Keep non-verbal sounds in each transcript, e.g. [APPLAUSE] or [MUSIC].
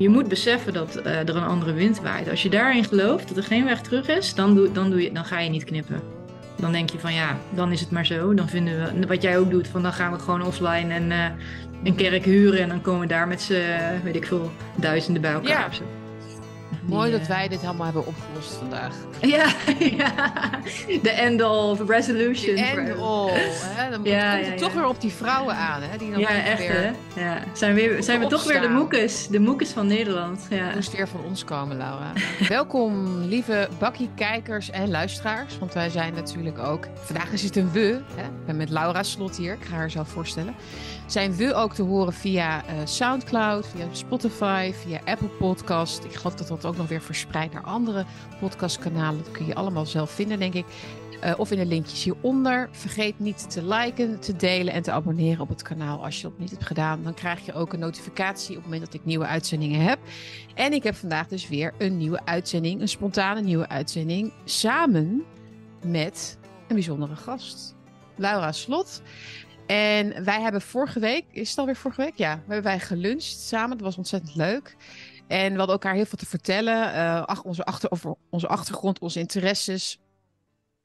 je moet beseffen dat eh, er een andere wind waait. Als je daarin gelooft dat er geen weg terug is, dan, doe, dan, doe je, dan ga je niet knippen. Dan denk je van ja, dan is het maar zo. Dan vinden we, wat jij ook doet, van dan gaan we gewoon offline en uh, een kerk huren en dan komen we daar met z'n, weet ik veel, duizenden bij elkaar. Ja. Mooi dat wij dit allemaal hebben opgelost vandaag. [LAUGHS] Ja, ja. de end-all resolution. De end-all. Dan ja, komt het toch weer op die vrouwen aan. Hè? Die dan ja, echt weer... hè. Ja. Zijn, weer, zijn we toch weer de moekes. De moekes van Nederland. Ja. moest weer van ons komen, Laura. [LAUGHS] Welkom, lieve bakkie-kijkers en luisteraars. Want wij zijn natuurlijk ook... Vandaag is het een we. Hè? Ik ben met Laura Slot hier. Ik ga haar zo voorstellen zijn we ook te horen via uh, Soundcloud, via Spotify, via Apple Podcast. Ik geloof dat dat ook nog weer verspreidt naar andere podcastkanalen. Dat kun je allemaal zelf vinden, denk ik. Uh, of in de linkjes hieronder. Vergeet niet te liken, te delen en te abonneren op het kanaal als je dat niet hebt gedaan. Dan krijg je ook een notificatie op het moment dat ik nieuwe uitzendingen heb. En ik heb vandaag dus weer een nieuwe uitzending, een spontane nieuwe uitzending, samen met een bijzondere gast. Laura Slot. En wij hebben vorige week, is het alweer vorige week? Ja, hebben wij geluncht samen. Dat was ontzettend leuk. En we hadden elkaar heel veel te vertellen. Uh, onze over onze achtergrond, onze interesses.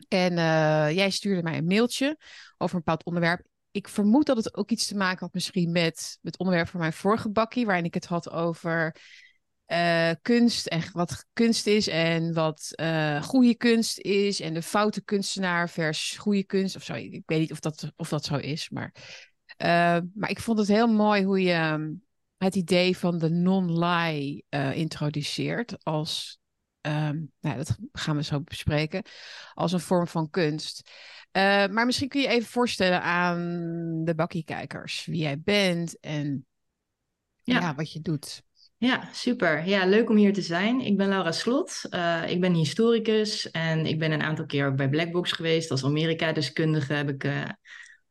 En uh, jij stuurde mij een mailtje over een bepaald onderwerp. Ik vermoed dat het ook iets te maken had misschien met het onderwerp van mijn vorige bakkie. Waarin ik het had over uh, kunst en wat kunst is en wat uh, goede kunst is en de foute kunstenaar versus goede kunst of zo. Ik weet niet of dat, of dat zo is, maar, uh, maar ik vond het heel mooi hoe je um, het idee van de non-lie introduceert als, um, nou, dat gaan we zo bespreken, als een vorm van kunst. maar misschien kun je even voorstellen aan de bakkiekijkers wie jij bent en ja. ja wat je doet. Ja, super. Ja, leuk om hier te zijn. Ik ben Laura Slot. Uh, ik ben historicus en ik ben een aantal keer ook bij Blackbox geweest. Als Amerika-deskundige heb ik uh,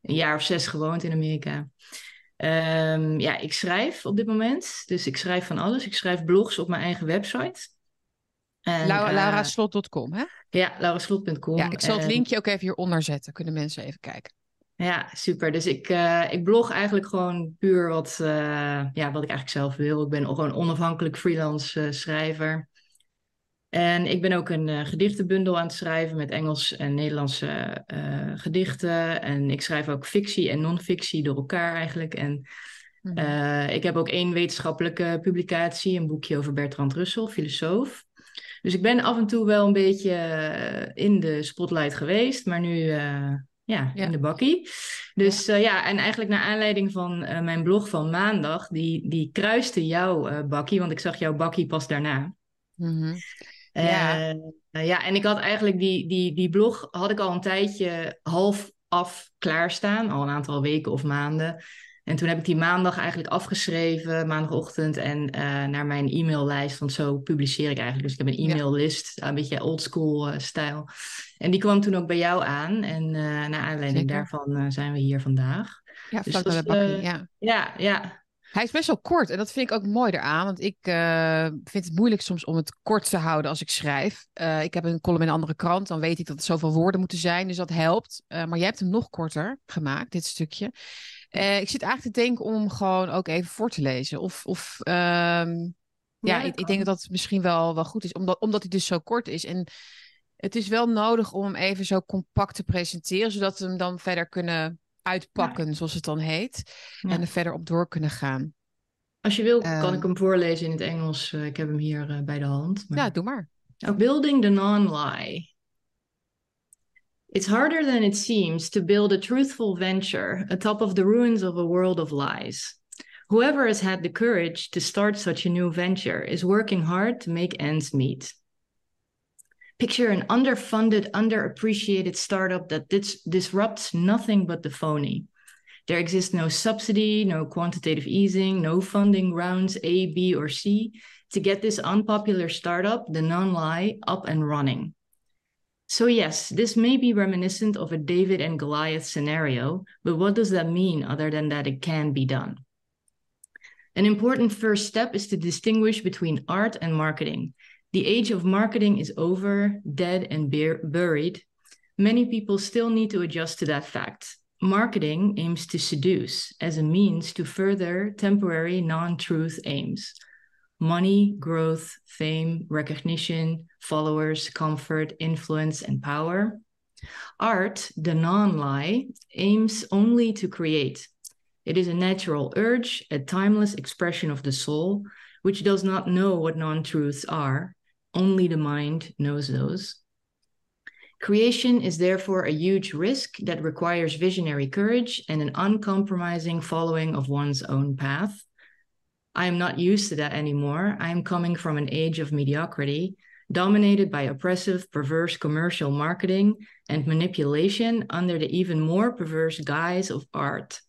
een jaar of zes gewoond in Amerika. Um, ja, ik schrijf op dit moment. Dus ik schrijf van alles. Ik schrijf blogs op mijn eigen website. Laura, uh, lauraslot.com, hè? Ja, lauraslot.com. Ja, ik zal het linkje ook even hieronder zetten. Kunnen mensen even kijken. Ja, super. Dus ik, uh, ik blog eigenlijk gewoon puur wat, uh, ja, wat ik eigenlijk zelf wil. Ik ben gewoon onafhankelijk freelance uh, schrijver. En ik ben ook een gedichtenbundel aan het schrijven met Engels en Nederlandse gedichten. En ik schrijf ook fictie en non-fictie door elkaar eigenlijk. En mm. ik heb ook één wetenschappelijke publicatie, een boekje over Bertrand Russell, filosoof. Dus ik ben af en toe wel een beetje in de spotlight geweest, maar nu ja, in de bakkie. Dus ja. Uh, ja, en eigenlijk naar aanleiding van uh, mijn blog van maandag, die, die kruiste jouw uh, bakkie, want ik zag jouw bakkie pas daarna. Mm -hmm. ja. ja, en ik had eigenlijk die, die, die blog had ik al een tijdje half af klaarstaan, al een aantal weken of maanden. En toen heb ik die maandag eigenlijk afgeschreven, maandagochtend, en uh, naar mijn e-maillijst. Want zo publiceer ik eigenlijk. Dus ik heb een e-maillist, een beetje oldschool uh, stijl. En die kwam toen ook bij jou aan. En uh, naar aanleiding daarvan zijn we hier vandaag. Ja, dus bakkie, ja. Ja, ja. Hij is best wel kort en dat vind ik ook mooi eraan. Want ik vind het moeilijk soms om het kort te houden als ik schrijf. ik heb een column in een andere krant, dan weet ik dat het zoveel woorden moeten zijn. Dus dat helpt. maar jij hebt hem nog korter gemaakt, dit stukje. Uh, ik zit eigenlijk te denken om gewoon ook even voor te lezen. Of, of um, ja, ik, ik, denk dat dat misschien wel, wel goed is, omdat, omdat hij dus zo kort is. En het is wel nodig om hem even zo compact te presenteren, zodat we hem dan verder kunnen uitpakken, ja. zoals het dan heet. Ja. En er verder op door kunnen gaan. Als je wil, um, kan ik hem voorlezen in het Engels. Uh, ik heb hem hier uh, bij de hand. Maar... Ja, doe maar. Building the non-lie. It's harder than it seems to build a truthful venture atop of the ruins of a world of lies. Whoever has had the courage to start such a new venture is working hard to make ends meet. Picture an underfunded, underappreciated startup that dis- disrupts nothing but the phony. There exists no subsidy, no quantitative easing, no funding rounds A, B, or C to get this unpopular startup, the non lie, up and running. So, yes, this may be reminiscent of a David and Goliath scenario, but what does that mean other than that it can be done? An important first step is to distinguish between art and marketing. The age of marketing is over, dead, and buried. Many people still need to adjust to that fact. Marketing aims to seduce as a means to further temporary non truth aims. Money, growth, fame, recognition, followers, comfort, influence, and power. Art, the non lie, aims only to create. It is a natural urge, a timeless expression of the soul, which does not know what non truths are. Only the mind knows those. Creation is therefore a huge risk that requires visionary courage and an uncompromising following of one's own path. I am not used to that anymore. I am coming from an age of mediocrity, dominated by oppressive, perverse commercial marketing and manipulation under the even more perverse guise of art,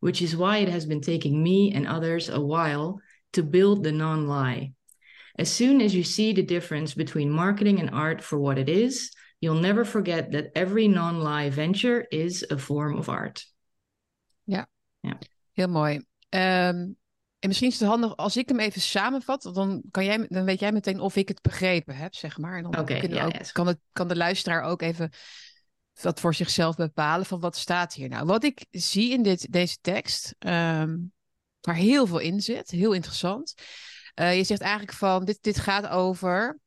which is why it has been taking me and others a while to build the non lie. As soon as you see the difference between marketing and art for what it is, you'll never forget that every non lie venture is a form of art. Ja, ja. heel mooi. Um, En misschien is het handig als ik hem even samenvat, dan, kan jij, dan weet jij meteen of ik het begrepen heb, zeg maar. En dan ook, kan, het, kan de luisteraar ook even dat voor zichzelf bepalen van wat staat hier nou. Wat ik zie in dit, deze tekst, um, waar heel veel in zit, heel interessant. Uh, je zegt eigenlijk van, dit, dit gaat over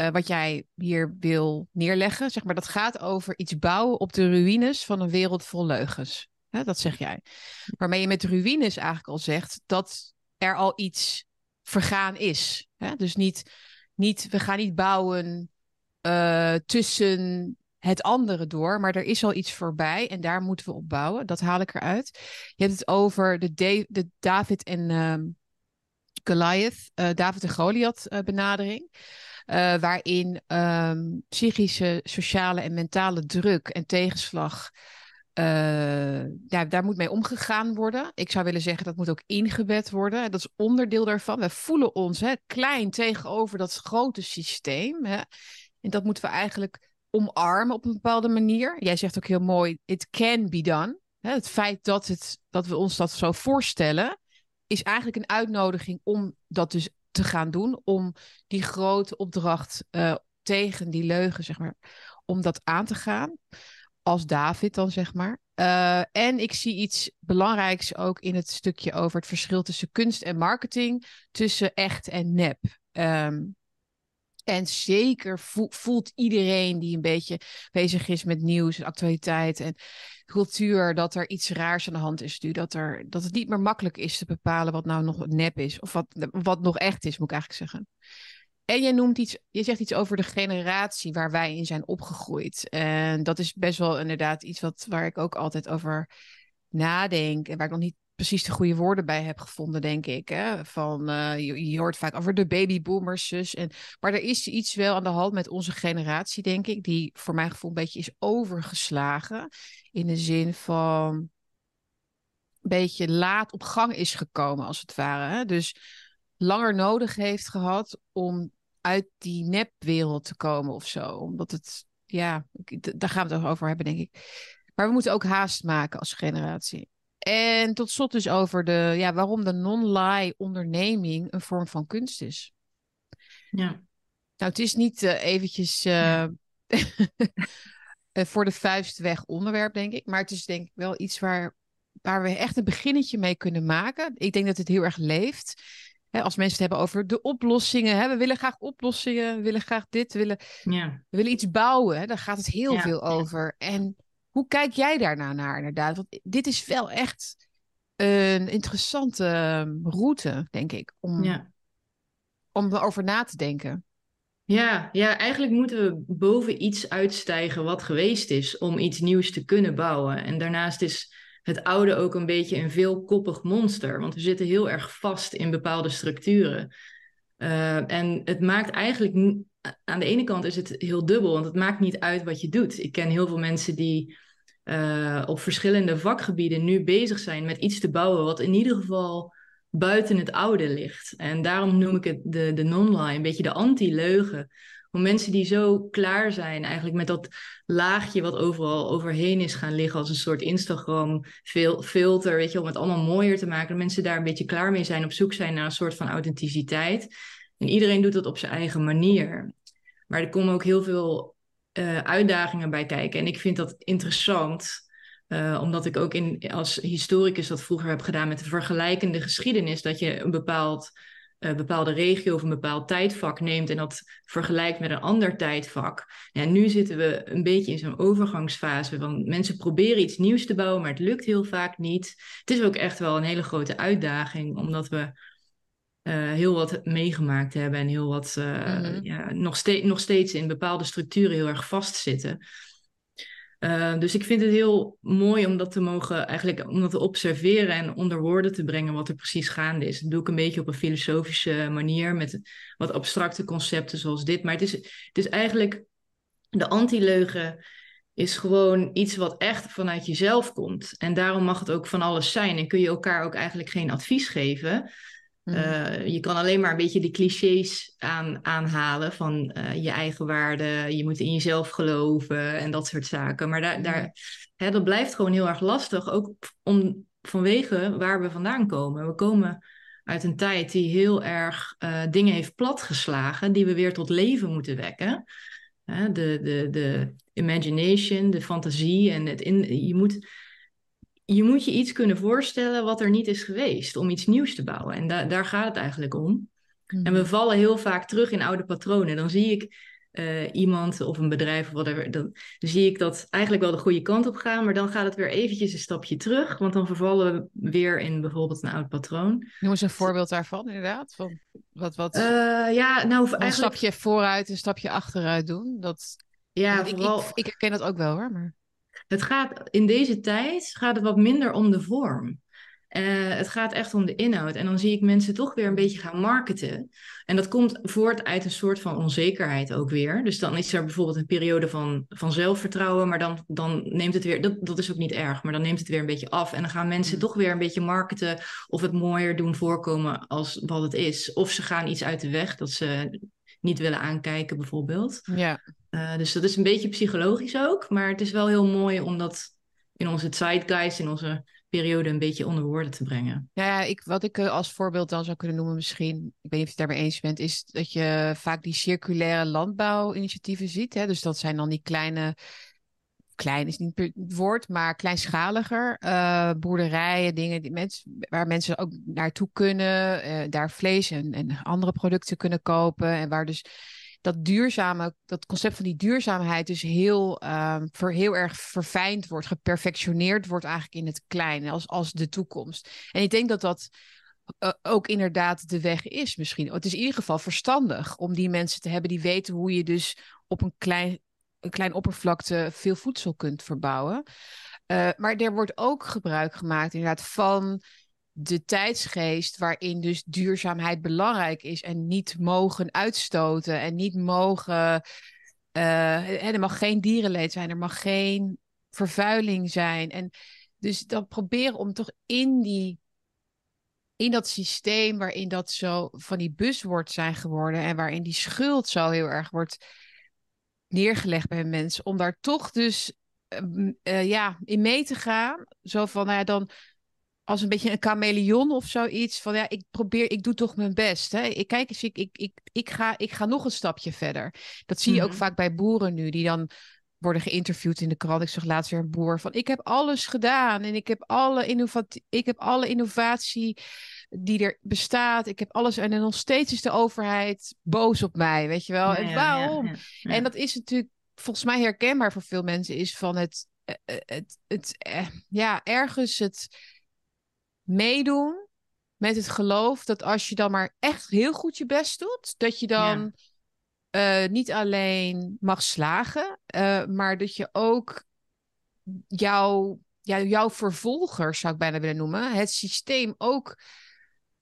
uh, wat jij hier wil neerleggen. Zeg maar, dat gaat over iets bouwen op de ruïnes van een wereld vol leugens. Hè, dat zeg jij. Waarmee je met ruïnes eigenlijk al zegt dat er al iets vergaan is. Hè? Dus niet, niet, we gaan niet bouwen uh, tussen het andere door, maar er is al iets voorbij en daar moeten we op bouwen. Dat haal ik eruit. Je hebt het over de, de David en uh, Goliath, uh, David en Goliath uh, benadering. Waarin um, psychische, sociale en mentale druk en tegenslag ja, daar moet mee omgegaan worden. Ik zou willen zeggen dat moet ook ingebed worden. Dat is onderdeel daarvan. We voelen ons hè, klein tegenover dat grote systeem. Hè. En dat moeten we eigenlijk omarmen op een bepaalde manier. Jij zegt ook heel mooi, it can be done. Hè, het feit dat, het, dat we ons dat zo voorstellen, is eigenlijk een uitnodiging om dat dus te gaan doen. Om die grote opdracht uh, tegen die leugen, zeg maar, om dat aan te gaan als David dan, zeg maar. Uh, en ik zie iets belangrijks ook in het stukje over het verschil tussen kunst en marketing, tussen echt en nep. Um, en zeker voelt iedereen die een beetje bezig is met nieuws en actualiteit en cultuur, dat er iets raars aan de hand is nu. Dat, er, dat het niet meer makkelijk is te bepalen wat nou nog nep is. Of wat, wat nog echt is, moet ik eigenlijk zeggen. En je noemt iets, je zegt iets over de generatie waar wij in zijn opgegroeid. En dat is best wel inderdaad iets wat, waar ik ook altijd over nadenk. En waar ik nog niet precies de goede woorden bij heb gevonden, denk ik. Hè? Van, uh, je, hoort vaak over de babyboomers. Dus, en, maar er is iets wel aan de hand met onze generatie, denk ik, die voor mijn gevoel een beetje is overgeslagen. In de zin van een beetje laat op gang is gekomen, als het ware. Hè? Dus langer nodig heeft gehad om uit die nepwereld te komen of zo. Omdat het, ja, daar gaan we het over hebben, denk ik. Maar we moeten ook haast maken als generatie. En tot slot dus over de, ja, waarom de non-lie onderneming een vorm van kunst is. Ja. Nou, het is niet uh, eventjes uh, [LAUGHS] voor de vuist weg onderwerp, denk ik. Maar het is denk ik wel iets waar, waar we echt een beginnetje mee kunnen maken. Ik denk dat het heel erg leeft als mensen het hebben over de oplossingen. Hè, we willen graag oplossingen, we willen graag dit, we willen, ja. we willen iets bouwen. Hè, daar gaat het heel veel over. En hoe kijk jij daarna naar inderdaad? Want dit is wel echt een interessante ehm, route, denk ik, om, ja. om erover na te denken. Ja, ja, eigenlijk moeten we boven iets uitstijgen wat geweest is om iets nieuws te kunnen bouwen. En daarnaast is het oude ook een beetje een veelkoppig monster. Want we zitten heel erg vast in bepaalde structuren. Uh, en het maakt eigenlijk, aan de ene kant is het heel dubbel, want het maakt niet uit wat je doet. Ik ken heel veel mensen die uh, op verschillende vakgebieden nu bezig zijn met iets te bouwen wat in ieder geval buiten het oude ligt. En daarom noem ik het de, de non-lie, een beetje de anti-leugen. Om mensen die zo klaar zijn eigenlijk met dat laagje wat overal overheen is gaan liggen als een soort Instagram filter, weet je, om het allemaal mooier te maken. Dat mensen daar een beetje klaar mee zijn, op zoek zijn naar een soort van authenticiteit. En iedereen doet dat op zijn eigen manier. Maar er komen ook heel veel uh, uitdagingen bij kijken. En ik vind dat interessant. Uh, omdat ik ook in, als historicus dat vroeger heb gedaan met de vergelijkende geschiedenis, dat je een bepaald een bepaalde regio of een bepaald tijdvak neemt en dat vergelijkt met een ander tijdvak. Ja, nu zitten we een beetje in zo'n overgangsfase. Want mensen proberen iets nieuws te bouwen, maar het lukt heel vaak niet. Het is ook echt wel een hele grote uitdaging, omdat we uh, heel wat meegemaakt hebben en heel wat uh, mm-hmm. ja, nog, nog steeds in bepaalde structuren heel erg vastzitten. Uh, dus ik vind het heel mooi om dat te mogen, eigenlijk om dat te observeren en onder woorden te brengen wat er precies gaande is. Dat doe ik een beetje op een filosofische manier met wat abstracte concepten zoals dit. Maar het is, het is eigenlijk, de antileugen is gewoon iets wat echt vanuit jezelf komt. En daarom mag het ook van alles zijn. En kun je elkaar ook eigenlijk geen advies geven. Mhm. Eh, je kan alleen maar een beetje de clichés aan, aanhalen van uh, je eigen waarde, je moet in jezelf geloven en dat soort zaken. Maar daar, daar, mhm. hè, dat blijft gewoon heel erg lastig, ook om, vanwege waar we vandaan komen. We komen uit een tijd die heel erg uh, dingen heeft platgeslagen, die we weer tot leven moeten wekken. de, de, de imagination, de fantasie en het in, je moet je moet je iets kunnen voorstellen wat er niet is geweest om iets nieuws te bouwen. En da daar gaat het eigenlijk om. En we mhm. vallen heel vaak terug in oude patronen. Dan zie ik uh, iemand of een bedrijf of whatever, dan, zie ik dat eigenlijk wel de goede kant op gaan, maar dan gaat het weer eventjes een stapje terug, want dan vervallen we weer in bijvoorbeeld een oud patroon. Noem eens een voorbeeld daarvan, inderdaad. Van wat, wat... Uh, ja, nou, eigenlijk... Een stapje vooruit, een stapje achteruit doen. Dat... Ja, vooral... ik, ik, ik herken dat ook wel hoor. Maar... Het gaat in deze tijd gaat het wat minder om de vorm. Uh, het gaat echt om de inhoud. En dan zie ik mensen toch weer een beetje gaan marketen. En dat komt voort uit een soort van onzekerheid ook weer. Dus dan is er bijvoorbeeld een periode van, van zelfvertrouwen, maar dan, dan neemt het weer, dat, dat is ook niet erg, maar dan neemt het weer een beetje af. En dan gaan mensen mm. toch weer een beetje marketen of het mooier doen voorkomen als wat het is. Of ze gaan iets uit de weg dat ze niet willen aankijken, bijvoorbeeld. Ja. Uh, dus dat is een beetje psychologisch ook, maar het is wel heel mooi om dat in onze zeitgeist, in onze periode een beetje onder woorden te brengen. Ja, ik, wat ik eh, als voorbeeld dan zou kunnen noemen misschien, ik weet niet of je het daarmee eens bent, is dat je vaak die circulaire landbouwinitiatieven ziet. Hè? Dus dat zijn dan die kleine, klein is niet het woord, maar kleinschaliger uh, boerderijen, dingen die mensen, waar mensen ook naartoe kunnen, daar vlees en, en andere producten kunnen kopen en waar dus dat duurzame, dat concept van die duurzaamheid dus heel, um, voor heel erg verfijnd wordt, geperfectioneerd wordt eigenlijk in het kleine, als, als de toekomst. En ik denk dat dat uh, ook inderdaad de weg is misschien. Het is in ieder geval verstandig om die mensen te hebben die weten hoe je dus op een klein, een klein oppervlakte veel voedsel kunt verbouwen. Uh, maar er wordt ook gebruik gemaakt inderdaad van de tijdsgeest waarin dus duurzaamheid belangrijk is en niet mogen uitstoten en niet mogen. Uh, er mag geen dierenleed zijn, er mag geen vervuiling zijn. En dus dan proberen om toch in die. In dat systeem waarin dat zo van die bus wordt zijn geworden en waarin die schuld zo heel erg wordt neergelegd bij mensen, om daar toch dus uh, ja, in mee te gaan. Zo van, nou ja, dan als een beetje een chameleon of zoiets. Van ja, ik probeer, ik doe toch mijn best. Hè? Ik kijk eens, ik, ik, ik, ik, ga, ik ga nog een stapje verder. Dat zie je ook mhm. vaak bij boeren nu, die dan worden geïnterviewd in de krant. Ik zag laatst weer een boer van: ik heb alles gedaan en ik heb alle, innovatie, ik heb alle innovatie die er bestaat. Ik heb alles en nog steeds is de overheid boos op mij, weet je wel? en waarom? en dat is natuurlijk volgens mij herkenbaar voor veel mensen is van het, eh, eh, het, het, het eh, ja, ergens het meedoen met het geloof dat als je dan maar echt heel goed je best doet, dat je dan uh, niet alleen mag slagen, uh, maar dat je ook jouw, ja, jouw vervolgers, zou ik bijna willen noemen, het systeem ook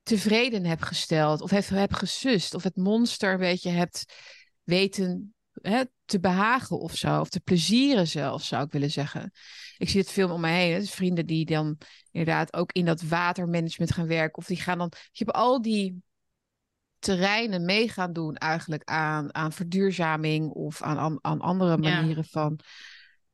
tevreden hebt gesteld of hebt, hebt gesust of het monster een beetje hebt weten hè, te behagen of zo, of te plezieren zelfs, zou ik willen zeggen. Ik zie het veel om mij heen. Dus vrienden die dan inderdaad ook in dat watermanagement gaan werken. Of die gaan dan. Je hebt al die terreinen mee gaan doen eigenlijk aan, aan verduurzaming of aan, aan, aan andere manieren van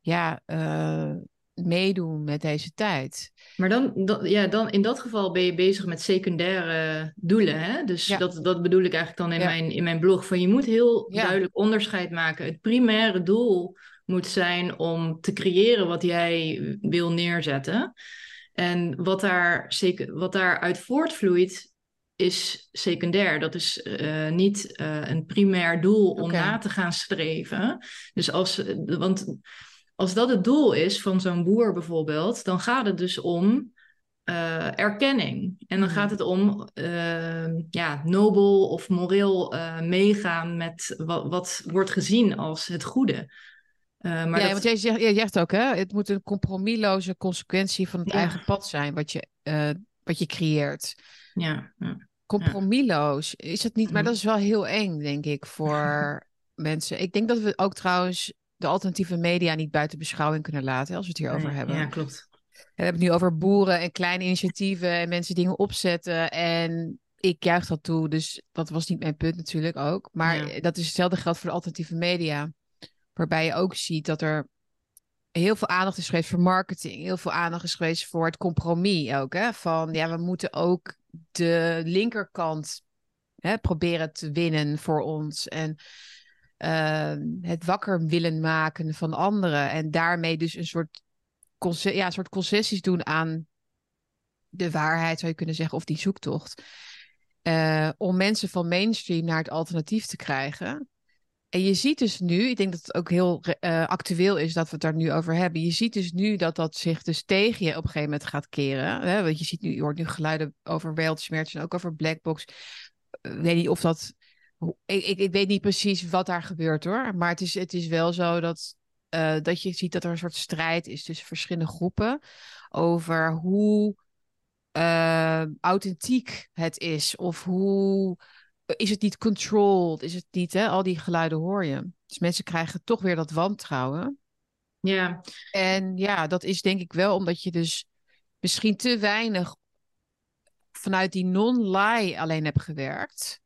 ja, uh, meedoen met deze tijd. Maar dan, dan, ja, dan in dat geval ben je bezig met secundaire doelen. Hè? Dus dat, dat bedoel ik eigenlijk dan in, mijn, in mijn blog. Van je moet heel duidelijk onderscheid maken. Het primaire doel moet zijn om te creëren wat jij wil neerzetten. En wat, daar wat daaruit voortvloeit, is secundair. Dat is uh, niet uh, een primair doel om na te gaan streven. Dus als, want als dat het doel is van zo'n boer bijvoorbeeld, dan gaat het dus om uh, erkenning. En dan gaat het om uh, ja, nobel of moreel uh, meegaan met wat, wat wordt gezien als het goede. Uh, maar ja, dat... want jij zegt, jij zegt ook, hè, het moet een compromisloze consequentie van het Ja. eigen pad zijn wat je, eh, wat je creëert. Ja, ja. Compromisloos is het niet, maar Mhm. dat is wel heel eng, denk ik, voor [LAUGHS] mensen. Ik denk dat we ook trouwens de alternatieve media niet buiten beschouwing kunnen laten, als we het hierover Nee, hebben. Ja, klopt. We hebben het nu over boeren en kleine initiatieven en mensen dingen opzetten. En ik juich dat toe, dus dat was niet mijn punt natuurlijk ook. Maar Ja. dat is hetzelfde geldt voor de alternatieve media. Waarbij je ook ziet dat er heel veel aandacht is geweest voor marketing. Heel veel aandacht is geweest voor het compromis ook. Hè? Van ja, we moeten ook de linkerkant hè, proberen te winnen voor ons. En uh, het wakker willen maken van anderen. En daarmee dus een soort, ja, een soort concessies doen aan de waarheid, zou je kunnen zeggen, of die zoektocht. Uh, om mensen van mainstream naar het alternatief te krijgen. En je ziet dus nu, ik denk dat het ook heel uh, actueel is dat we het daar nu over hebben. Je ziet dus nu dat dat zich dus tegen je op een gegeven moment gaat keren. Hè? Want je ziet nu, je hoort nu geluiden over wereldschmerz en ook over Blackbox. Ik weet niet of dat. Ik, ik, ik, weet niet precies wat daar gebeurt hoor. Maar het is, het is wel zo dat, uh, dat je ziet dat er een soort strijd is tussen verschillende groepen. Over hoe uh, authentiek het is. Of hoe is het niet controlled? Is het niet, hè? Al die geluiden hoor je. Dus mensen krijgen toch weer dat wantrouwen. Ja. En ja, dat is denk ik wel omdat je dus misschien te weinig vanuit die non-lie alleen hebt gewerkt.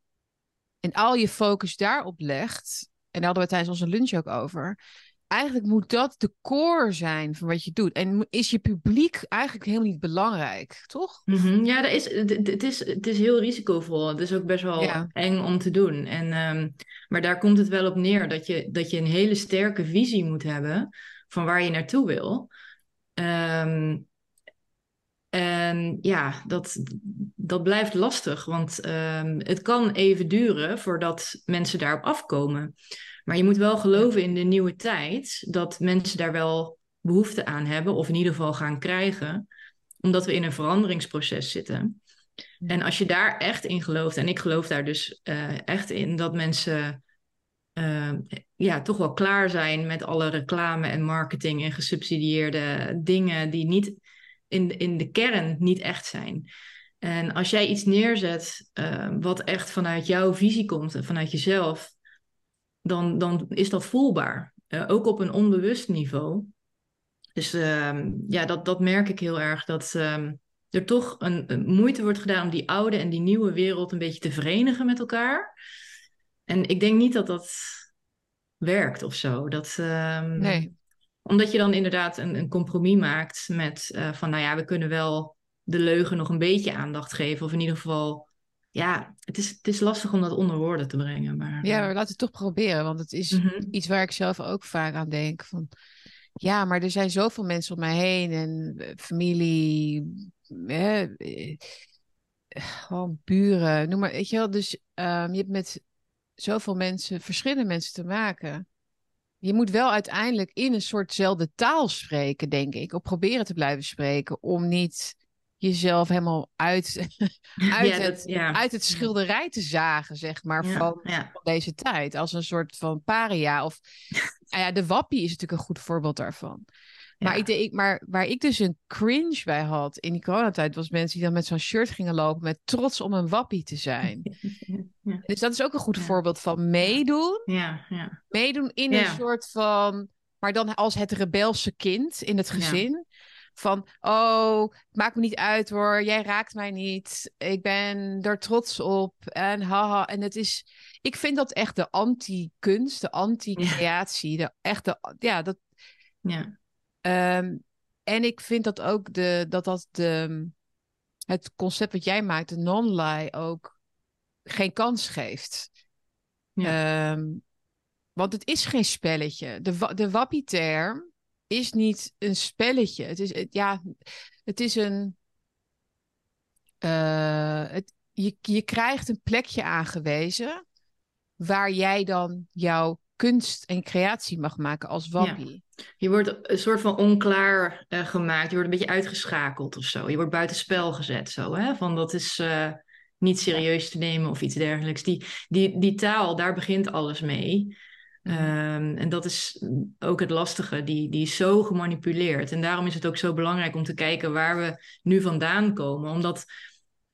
En al je focus daarop legt. En daar hadden we tijdens onze lunch ook over. Eigenlijk moet dat de core zijn van wat je doet. En is je publiek eigenlijk helemaal niet belangrijk, toch? Mm -hmm. Ja, dat is, het, is, het is heel risicovol. Het is ook best wel Ja. eng om te doen. En, um, maar daar komt het wel op neer dat je, dat je een hele sterke visie moet hebben van waar je naartoe wil. Um, en ja, dat, dat blijft lastig, want um, het kan even duren voordat mensen daarop afkomen. Maar je moet wel geloven in de nieuwe tijd dat mensen daar wel behoefte aan hebben, of in ieder geval gaan krijgen, omdat we in een veranderingsproces zitten. En als je daar echt in gelooft, en ik geloof daar dus uh, echt in, dat mensen uh, ja, toch wel klaar zijn met alle reclame en marketing en gesubsidieerde dingen die niet in, in de kern niet echt zijn. En als jij iets neerzet uh, wat echt vanuit jouw visie komt en vanuit jezelf, dan, dan is dat voelbaar. Uh, ook op een onbewust niveau. Dus uh, ja, dat, dat merk ik heel erg. Dat um, er toch een, een, moeite wordt gedaan om die oude en die nieuwe wereld een beetje te verenigen met elkaar. En ik denk niet dat dat werkt of zo. Dat, nee. Omdat je dan inderdaad een, een compromis maakt met uh, van, nou ja, we kunnen wel de leugen nog een beetje aandacht geven. Of in ieder geval, ja, het is, het is lastig om dat onder woorden te brengen. Maar, ja, maar laten we het toch proberen. Want het is Mhm. mm -hmm. iets waar ik zelf ook vaak aan denk. Van, ja, maar er zijn zoveel mensen om mij heen. En uh, familie, eh, gewoon buren, noem maar. Weet je wel, dus um, je hebt met zoveel mensen, verschillende mensen te maken. Je moet wel uiteindelijk in een soortzelfde taal spreken, denk ik. Of proberen te blijven spreken. Om niet jezelf helemaal uit, [LAUGHS] uit, ja, het, ja. uit het schilderij te zagen, zeg maar, Ja, van, van deze tijd. Als een soort van paria. Of [LAUGHS] nou ja, de wappie is natuurlijk een goed voorbeeld daarvan. Maar, Ja. ik, maar waar ik dus een cringe bij had in die coronatijd... was mensen die dan met zo'n shirt gingen lopen... met trots om een wappie te zijn. [LAUGHS] Ja. Dus dat is ook een goed Ja. voorbeeld van meedoen. Ja, ja. Meedoen in een soort van... maar dan als het rebelse kind in het gezin. Van, oh, maakt me niet uit hoor, jij raakt mij niet. Ik ben er trots op. En haha, en het is... Ik vind dat echt de anti-kunst, de anti-creatie. De echte, ja, dat, ja. Ehm, en ik vind dat ook de, dat dat de, het concept wat jij maakt, de non-lie, ook geen kans geeft. Ehm, want het is geen spelletje. De, de wappie-term is niet een spelletje. Het is, het, ja, het is een... eh, het, je, je krijgt een plekje aangewezen waar jij dan jouw kunst en creatie mag maken als wappie. Je wordt een soort van onklaar uh, gemaakt. Je wordt een beetje uitgeschakeld of zo. Je wordt buitenspel gezet zo. Hè? Van dat is uh, niet serieus te nemen of iets dergelijks. Die, die, die taal, daar begint alles mee. Um, en dat is ook het lastige, die, die is zo gemanipuleerd. En daarom is het ook zo belangrijk om te kijken waar we nu vandaan komen. Omdat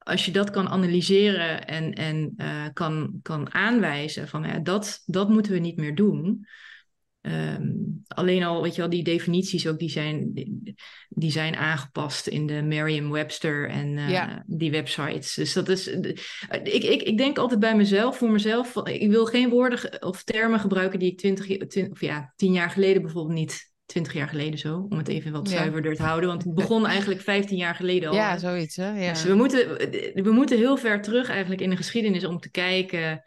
als je dat kan analyseren en, en uh, kan, kan aanwijzen van ja, dat, dat moeten we niet meer doen. Um, alleen al, weet je wel, die definities ook, die zijn, die zijn aangepast in de Merriam-Webster en uh, ja. die websites. Dus dat is, ik, ik, ik denk altijd bij mezelf, voor mezelf, ik wil geen woorden of termen gebruiken die ik twintig, twintig of ja, tien jaar geleden bijvoorbeeld niet twintig jaar geleden zo, om het even wat zuiverder te houden. Want het begon [LAUGHS] eigenlijk 15 jaar geleden al. Ja, zoiets hè. Ja. Dus we moeten, we moeten heel ver terug eigenlijk in de geschiedenis om te kijken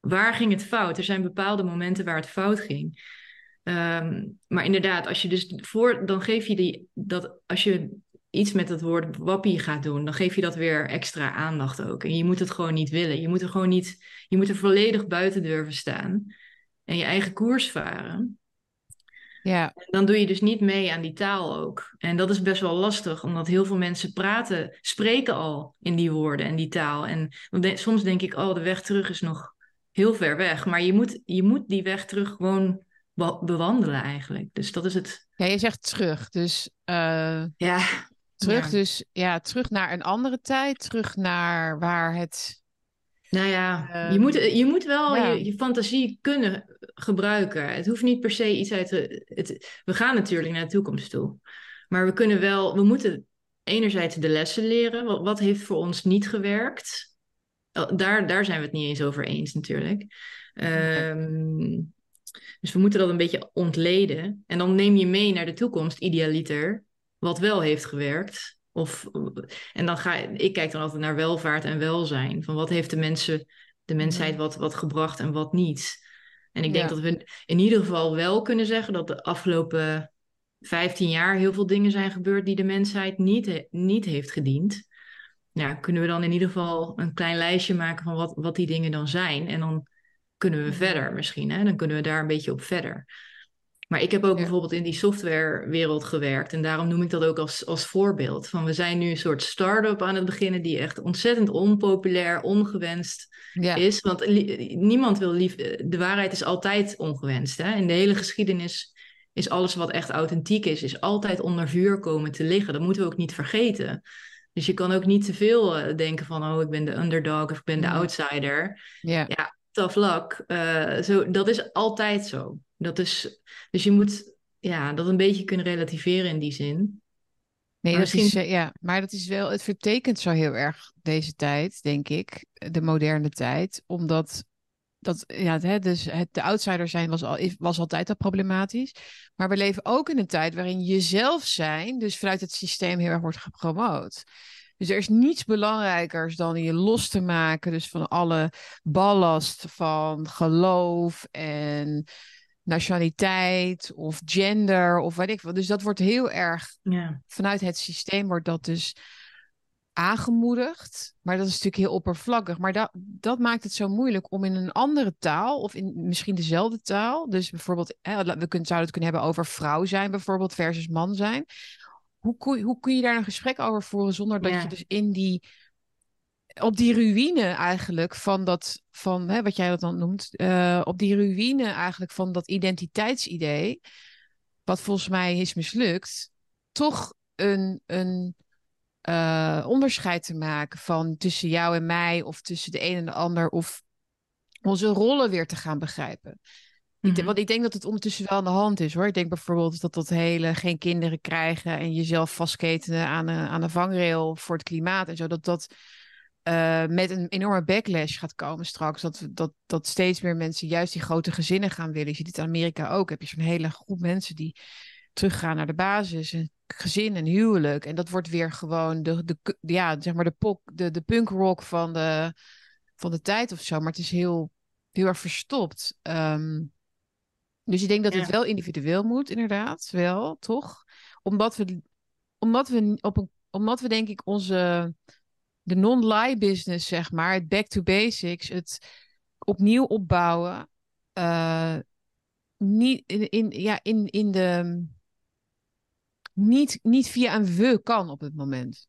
waar ging het fout. Er zijn bepaalde momenten waar het fout ging. Um, maar inderdaad, als je dus voor, dan geef je die, dat als je iets met het woord wappie gaat doen, dan geef je dat weer extra aandacht ook. En je moet het gewoon niet willen. Je moet er gewoon niet, je moet er volledig buiten durven staan en je eigen koers varen. Ja. Dan doe je dus niet mee aan die taal ook. En dat is best wel lastig, omdat heel veel mensen praten, spreken al in die woorden en die taal. En soms denk ik, oh, de weg terug is nog heel ver weg. Maar je moet, je moet die weg terug gewoon bewandelen eigenlijk. Dus dat is het. Ja, je zegt terug. Dus uh, ja. Terug, ja. dus ja, terug naar een andere tijd, terug naar waar het nou ja, je, moet, je moet wel ja. je, je, fantasie kunnen gebruiken. Het hoeft niet per se iets uit de. Het, we gaan natuurlijk naar de toekomst toe. Maar we kunnen wel, we moeten enerzijds de lessen leren. Wat, wat heeft voor ons niet gewerkt? Daar, daar zijn we het niet eens over eens, natuurlijk. Um, dus we moeten dat een beetje ontleden. En dan neem je mee naar de toekomst, idealiter, wat wel heeft gewerkt. Of, en dan ga ik kijk dan altijd naar welvaart en welzijn. Van wat heeft de mensen, de mensheid wat, wat gebracht en wat niet. En ik denk ja. dat we in ieder geval wel kunnen zeggen dat de afgelopen 15 jaar heel veel dingen zijn gebeurd die de mensheid niet, niet heeft gediend. Ja, kunnen we dan in ieder geval een klein lijstje maken van wat, wat die dingen dan zijn. En dan kunnen we verder misschien. Hè? Dan kunnen we daar een beetje op verder. Maar ik heb ook ja. bijvoorbeeld in die softwarewereld gewerkt. En daarom noem ik dat ook als, als voorbeeld. Van we zijn nu een soort start-up aan het beginnen die echt ontzettend onpopulair, ongewenst ja. is. Want niemand wil lief. De waarheid is altijd ongewenst. Hè? In de hele geschiedenis is alles wat echt authentiek is, is altijd onder vuur komen te liggen. Dat moeten we ook niet vergeten. Dus je kan ook niet te veel denken van, oh, ik ben de underdog of ik ben de outsider. Ja. ja tough luck. Uh, zo, dat is altijd zo. Dat is, dus je moet ja, dat een beetje kunnen relativeren in die zin. Nee, maar dat misschien... is, ja, maar dat is wel, het vertekent zo heel erg deze tijd, denk ik, de moderne tijd, omdat dat, ja, hè, dus het, de outsider zijn was, al, was altijd al problematisch. Maar we leven ook in een tijd waarin jezelf zijn, dus vanuit het systeem heel erg wordt gepromoot. Dus er is niets belangrijkers dan je los te maken dus van alle ballast van geloof en nationaliteit of gender of weet ik wat. Dus dat wordt heel erg ja. vanuit het systeem wordt dat dus aangemoedigd. Maar dat is natuurlijk heel oppervlakkig. Maar dat, dat maakt het zo moeilijk om in een andere taal of in misschien dezelfde taal. Dus bijvoorbeeld, hè, we kunnen, zouden het kunnen hebben over vrouw zijn bijvoorbeeld versus man zijn. Hoe, kun, hoe kun je daar een gesprek over voeren zonder dat Ja. je dus in die op die ruïne eigenlijk van dat, van hè, wat jij dat dan noemt, eh, op die ruïne eigenlijk van dat identiteitsidee, wat volgens mij is mislukt, toch een, een eh, onderscheid te maken van tussen jou en mij of tussen de een en de ander of onze rollen weer te gaan begrijpen. Mhm. want ik denk dat het ondertussen wel aan de hand is hoor. Ik denk bijvoorbeeld dat dat hele geen kinderen krijgen en jezelf vastketenen aan een, aan een vangrail voor het klimaat en zo, dat dat eh, met een enorme backlash gaat komen straks. Dat, dat, dat steeds meer mensen juist die grote gezinnen gaan willen. Je ziet het in Amerika ook. Heb je zo'n hele groep mensen die teruggaan naar de basis. Een gezin, een huwelijk. En dat wordt weer gewoon de, de, ja, zeg maar de, pop, de, de punk rock van de, van de tijd of zo. Maar het is heel, heel erg verstopt. Ehm, dus ik denk dat het wel individueel moet, inderdaad. Wel, toch? Omdat we, omdat we, op een, omdat we denk ik onze de non-lie business, zeg maar, het back to basics, het opnieuw opbouwen, uh, niet in, in, ja, in, in de. Niet, niet via een we kan op het moment.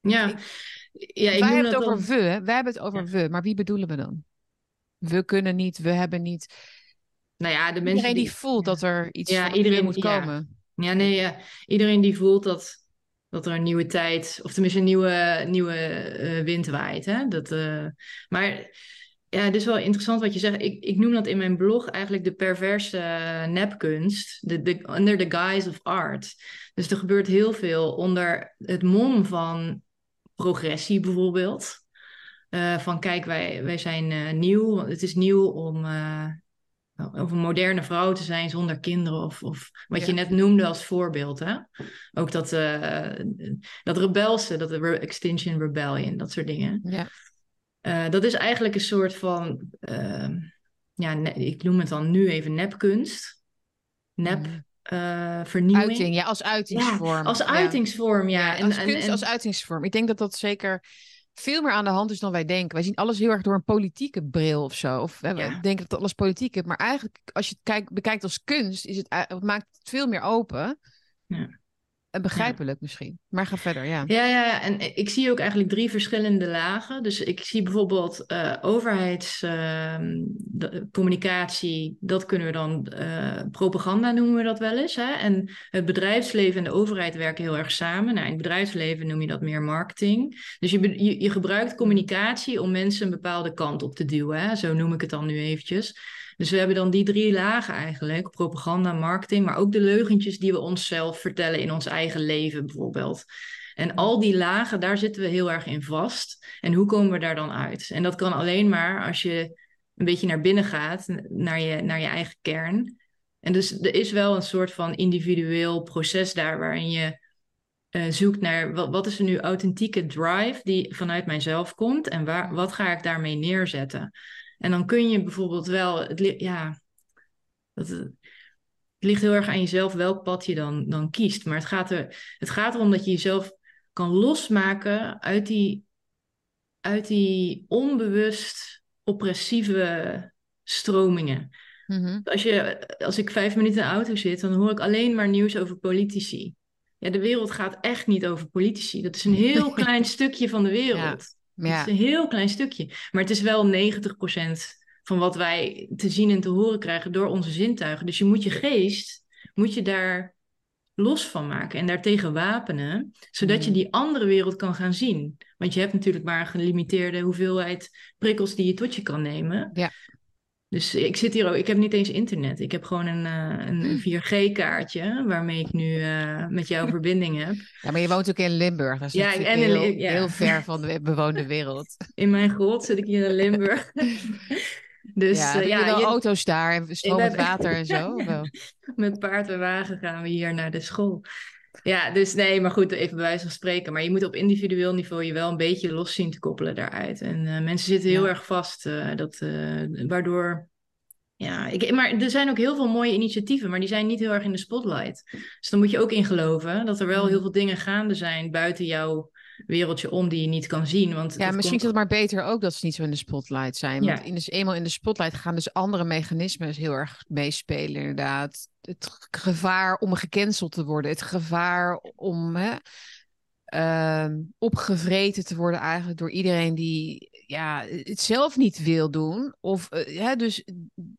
Ja, ja ik wij hebben het over we, hè? wij hebben het over we, maar wie bedoelen we dan? We kunnen niet, we hebben niet. Nou ja, de mensen iedereen die, voelt dat er iets ja, iedereen, moet komen. Ja, nee, ja. iedereen die voelt dat, dat er een nieuwe tijd, of tenminste een nieuwe, nieuwe uh, wind waait. Hè? Dat, uh, maar ja, het is wel interessant wat je zegt. Ik, ik noem dat in mijn blog eigenlijk de perverse nepkunst, de, de, under the guise of art. Dus er gebeurt heel veel onder het mom van progressie bijvoorbeeld. van kijk, wij, wij zijn nieuw. Het is nieuw om of een moderne vrouw te zijn zonder kinderen. Of, of wat je net noemde als voorbeeld. Hè? Ook dat, uh, dat rebelse, dat Extinction Rebellion, dat soort dingen. Ja. Uh, dat is eigenlijk een soort van, uh, ja, ik noem het dan nu even nepkunst. Nep. Mm. vernieuwing. Uiting, ja, als uitingsvorm. Ja, als uitingsvorm, ja. ja als en, kunst en, als uitingsvorm. Ik denk dat dat zeker veel meer aan de hand is dan wij denken. Wij zien alles heel erg door een politieke bril of zo. Of we denken dat alles politiek is. Maar eigenlijk, als je het kijkt, bekijkt als kunst, is het, het maakt het veel meer open. Ja. Begrijpelijk misschien. Maar ga verder, ja. Ja, ja, en ik zie ook eigenlijk drie verschillende lagen. Dus ik zie bijvoorbeeld uh, overheidscommunicatie, uh, dat kunnen we dan propaganda noemen we dat wel eens. Hè? En het bedrijfsleven en de overheid werken heel erg samen. Nou, in het bedrijfsleven noem je dat meer marketing. Dus je, je, je gebruikt communicatie om mensen een bepaalde kant op te duwen. Hè? Zo noem ik het dan nu eventjes. Dus we hebben dan die drie lagen eigenlijk: propaganda, marketing, maar ook de leugentjes die we onszelf vertellen in ons eigen leven bijvoorbeeld. En al die lagen, daar zitten we heel erg in vast. En hoe komen we daar dan uit? En dat kan alleen maar als je een beetje naar binnen gaat, naar je, naar je eigen kern. En dus er is wel een soort van individueel proces daar waarin je uh, zoekt naar wat, wat is er nu authentieke drive die vanuit mijzelf komt en waar, wat ga ik daarmee neerzetten. En dan kun je bijvoorbeeld wel, het, ja, dat, het ligt heel erg aan jezelf welk pad je dan, dan kiest. Maar het gaat, er, het gaat erom dat je jezelf kan losmaken uit die, uit die onbewust oppressieve stromingen. Mhm. als, je, als ik vijf minuten in de auto zit, dan hoor ik alleen maar nieuws over politici. Ja, de wereld gaat echt niet over politici. Dat is een [LAUGHS] heel klein stukje van de wereld. Ja. Het is een heel klein stukje. Maar het is wel 90% van wat wij te zien en te horen krijgen door onze zintuigen. Dus je moet je geest, moet je daar los van maken en daartegen wapenen, zodat je mm. die andere wereld kan gaan zien. Want je hebt natuurlijk maar een gelimiteerde hoeveelheid prikkels die je tot je kan nemen. Ja. Dus ik zit hier ook, ik heb niet eens internet. Ik heb gewoon een, uh, een 4G-kaartje waarmee ik nu uh, met jou [LAUGHS] verbinding heb. Ja, maar je woont ook in Limburg. Dat is ja, en heel, ja. heel ver van de bewoonde wereld. [LAUGHS] In mijn grot zit ik hier in Limburg. [LAUGHS] dus ja, uh, ja, je... auto's daar en stromend water en zo? met paard en wagen gaan we hier naar de school. Ja, dus nee, maar goed, even bij wijze van spreken. Maar je moet op individueel niveau je wel een beetje los zien te koppelen daaruit. En uh, mensen zitten heel erg vast, uh, dat, uh, waardoor... Ja, ik, maar er zijn ook heel veel mooie initiatieven, maar die zijn niet heel erg in de spotlight. Dus dan moet je ook in geloven dat er wel mm. heel veel dingen gaande zijn buiten jouw wereldje om die je niet kan zien. Want ja, misschien is het maar beter ook dat ze niet zo in de spotlight zijn. Want in dus eenmaal in de spotlight gaan dus andere mechanismen heel erg meespelen, inderdaad. Het gevaar om gecanceld te worden, het gevaar om hè, uh, opgevreten te worden eigenlijk door iedereen die ja, het zelf niet wil doen. Of uh, hè, dus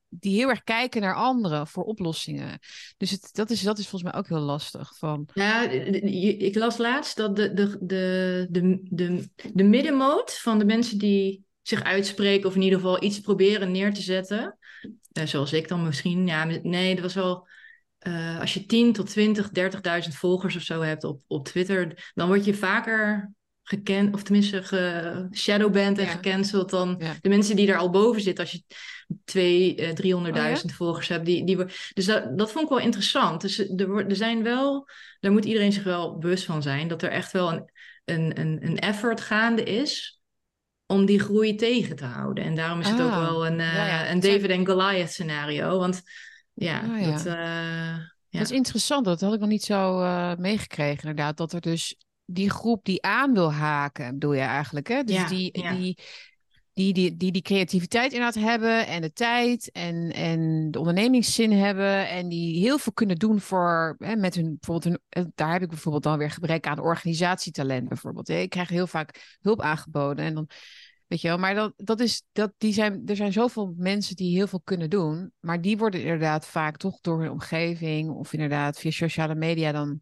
die heel erg kijken naar anderen voor oplossingen. Dus het, dat, is, dat is volgens mij ook heel lastig. Van... Ja, ik las laatst dat de, de, de, de, de, de middenmoot van de mensen die zich uitspreken, of in ieder geval iets proberen neer te zetten. Uh, zoals ik dan misschien. Ja, nee, dat was wel uh, als je 10 tot 20, 30.000 volgers of zo hebt op, op Twitter, dan word je vaker gekend, of tenminste geshadowband en ja. gecanceld dan de mensen die er al boven zitten. Als je 2, uh, 300.000 oh, ja? volgers hebt. Die, die, dus dat, dat vond ik wel interessant. Dus er, er zijn wel, daar moet iedereen zich wel bewust van zijn, dat er echt wel een, een, een, een effort gaande is om die groei tegen te houden. En daarom is het ook ah. wel een, uh, ja, een David en Goliath scenario. Want ja, oh, ja. Dat, uh, ja. dat is interessant. Dat had ik nog niet zo uh, meegekregen, inderdaad. Dat er dus die groep die aan wil haken, bedoel je eigenlijk, hè? Dus Ja, die, die, die, die, die die creativiteit inderdaad hebben en de tijd en, en de ondernemingszin hebben en die heel veel kunnen doen voor, hè, met hun, bijvoorbeeld hun, eh, daar heb ik bijvoorbeeld dan weer gebrek aan organisatietalent bijvoorbeeld. hè. Ik krijg heel vaak hulp aangeboden en dan, weet je wel, maar dat, dat is, dat, die zijn, er zijn zoveel mensen die heel veel kunnen doen, maar die worden inderdaad vaak toch door hun omgeving of inderdaad via sociale media dan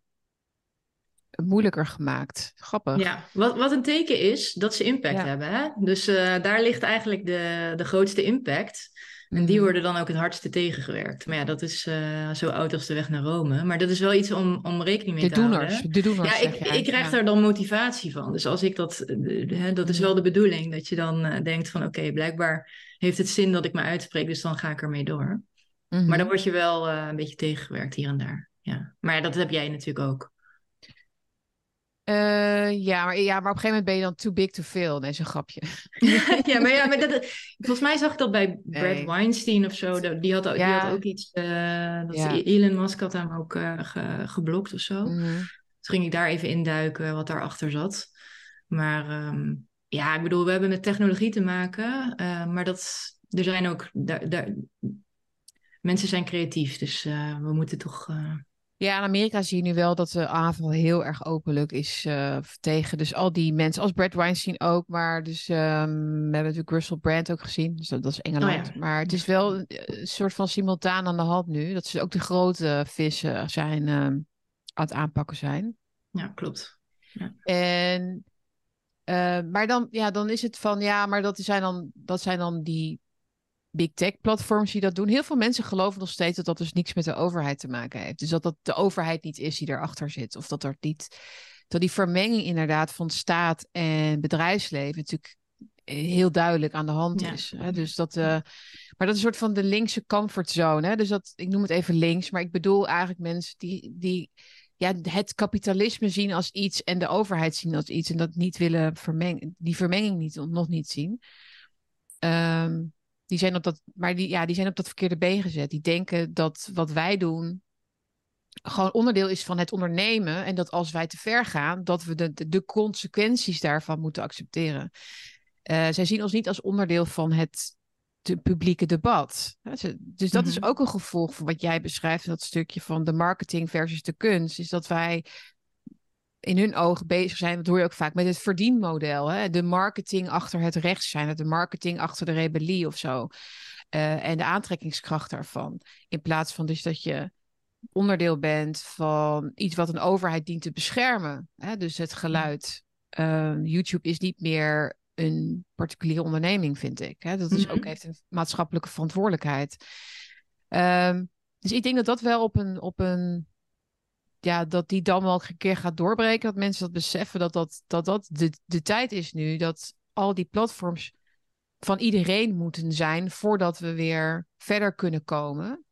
moeilijker gemaakt. Grappig. Ja, wat, wat een teken is dat ze impact Ja. hebben. Hè? Dus eh, daar ligt eigenlijk de, de grootste impact. En die Mhm. worden dan ook het hardste tegengewerkt. Maar ja, dat is eh, zo oud als de weg naar Rome. Maar dat is wel iets om, om rekening mee De te houden. doeners, hè? de doeners. Ja, ik, ik krijg daar dan motivatie van. Dus als ik dat, eh, hè, dat is Mhm. wel de bedoeling, dat je dan eh, denkt van oké, blijkbaar heeft het zin dat ik me uitspreek, dus dan ga ik ermee door. Mhm. Maar dan word je wel een beetje tegengewerkt hier en daar. Ja. Maar dat heb jij natuurlijk ook. Eh, ja, maar, ja, maar op een gegeven moment ben je dan too big to fail. Nee, een grapje. [LAUGHS] ja, maar, ja, maar dat, volgens mij zag ik dat bij Brad Nee. Weinstein of zo. Dat- Die had, ook- die had ook iets. eh, dat Ja. Elon Musk had hem ook ge- geblokt of zo. Mhm. Toen ging ik daar even induiken wat daarachter zat. Maar ehm, ja, ik bedoel, we hebben met technologie te maken. maar dat, er zijn ook. Daar, daar, mensen zijn creatief, dus we moeten toch. Eh, Ja, in Amerika zie je nu wel dat de aanval heel erg openlijk is eh, tegen. Dus al die mensen, als Brad Weinstein ook, maar dus ehm, we hebben natuurlijk Russell Brand ook gezien. Dus dat, dat is Engeland. Oh ja. Maar het is wel een, een soort van simultaan aan de hand nu. Dat ze ook de grote vissen zijn ehm, aan het aanpakken zijn. ja, klopt. En, eh, maar dan, ja, dan is het van, ja, maar dat zijn dan, dat zijn dan die big tech platforms die dat doen. Heel veel mensen geloven nog steeds dat dat dus niks met de overheid te maken heeft. Dus dat dat de overheid niet is die erachter zit. Of dat er niet, dat die vermenging inderdaad van staat en bedrijfsleven natuurlijk heel duidelijk aan de hand Ja. is. Hè? Dus dat, eh, maar dat is een soort van de linkse comfortzone. Hè? Dus dat, ik noem het even links, maar ik bedoel eigenlijk mensen die, die ja, het kapitalisme zien als iets en de overheid zien als iets en dat niet willen vermengen, die vermenging niet, nog niet zien. Ehm, die zijn op dat, maar die, ja, die zijn op dat verkeerde been gezet. Die denken dat wat wij doen gewoon onderdeel is van het ondernemen en dat als wij te ver gaan, dat we de, de, de consequenties daarvan moeten accepteren. Eh, zij zien ons niet als onderdeel van het de publieke debat. Dus dat is Mhm. ook een gevolg van wat jij beschrijft, dat stukje van de marketing versus de kunst, is dat wij in hun ogen bezig zijn, dat hoor je ook vaak, met het verdienmodel. Hè? De marketing achter het rechts zijn, de marketing achter de rebellie of zo. Eh, en de aantrekkingskracht daarvan. In plaats van dus dat je onderdeel bent van iets wat een overheid dient te beschermen. Hè? Dus het geluid. Eh, YouTube is niet meer een particuliere onderneming, vind ik. Hè? Dat is ook, Mhm. heeft een maatschappelijke verantwoordelijkheid. Ehm, dus ik denk dat dat wel op een, op een ja, dat die dan wel een keer gaat doorbreken. Dat mensen dat beseffen dat dat, dat, dat de, de tijd is nu. Dat al die platforms van iedereen moeten zijn voordat we weer verder kunnen komen.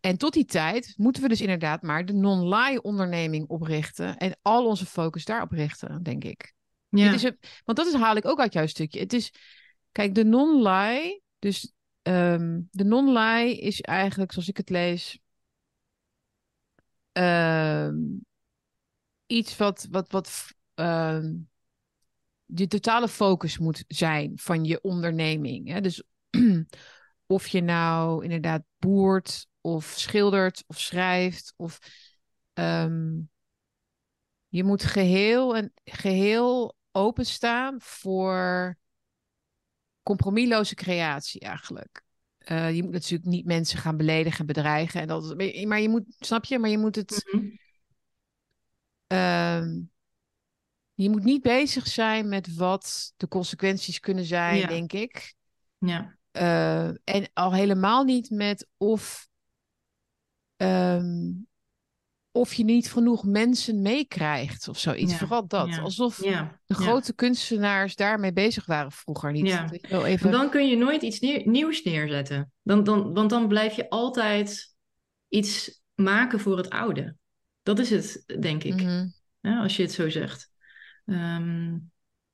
En tot die tijd moeten we dus inderdaad maar de non-lie onderneming oprichten. En al onze focus daarop richten, denk ik. Ja. Is een, want dat is, haal ik ook uit jouw stukje. Het is, kijk, de non-lie, dus ehm, de non-lie is eigenlijk, zoals ik het lees, ehm, iets wat, wat, wat ehm, de totale focus moet zijn van je onderneming. Hè? Dus [CLEARS THROAT] of je nou inderdaad boert of schildert of schrijft of ehm, je moet geheel en geheel openstaan voor compromisloze creatie eigenlijk. Eh, je moet natuurlijk niet mensen gaan beledigen en bedreigen. En dat, maar je moet, snap je? Maar je moet het. Mhm. ehm, je moet niet bezig zijn met wat de consequenties kunnen zijn, Ja. denk ik. ja. Eh, en al helemaal niet met of, ehm, of je niet genoeg mensen meekrijgt of zoiets. Ja, Vooral dat. ja, Alsof ja. de grote kunstenaars daarmee bezig waren vroeger niet. Ja. Wel, even... Dan kun je nooit iets nieuw- nieuws neerzetten. Dan, dan, want dan blijf je altijd iets maken voor het oude. Dat is het, denk ik. Mhm. als je het zo zegt. Ehm,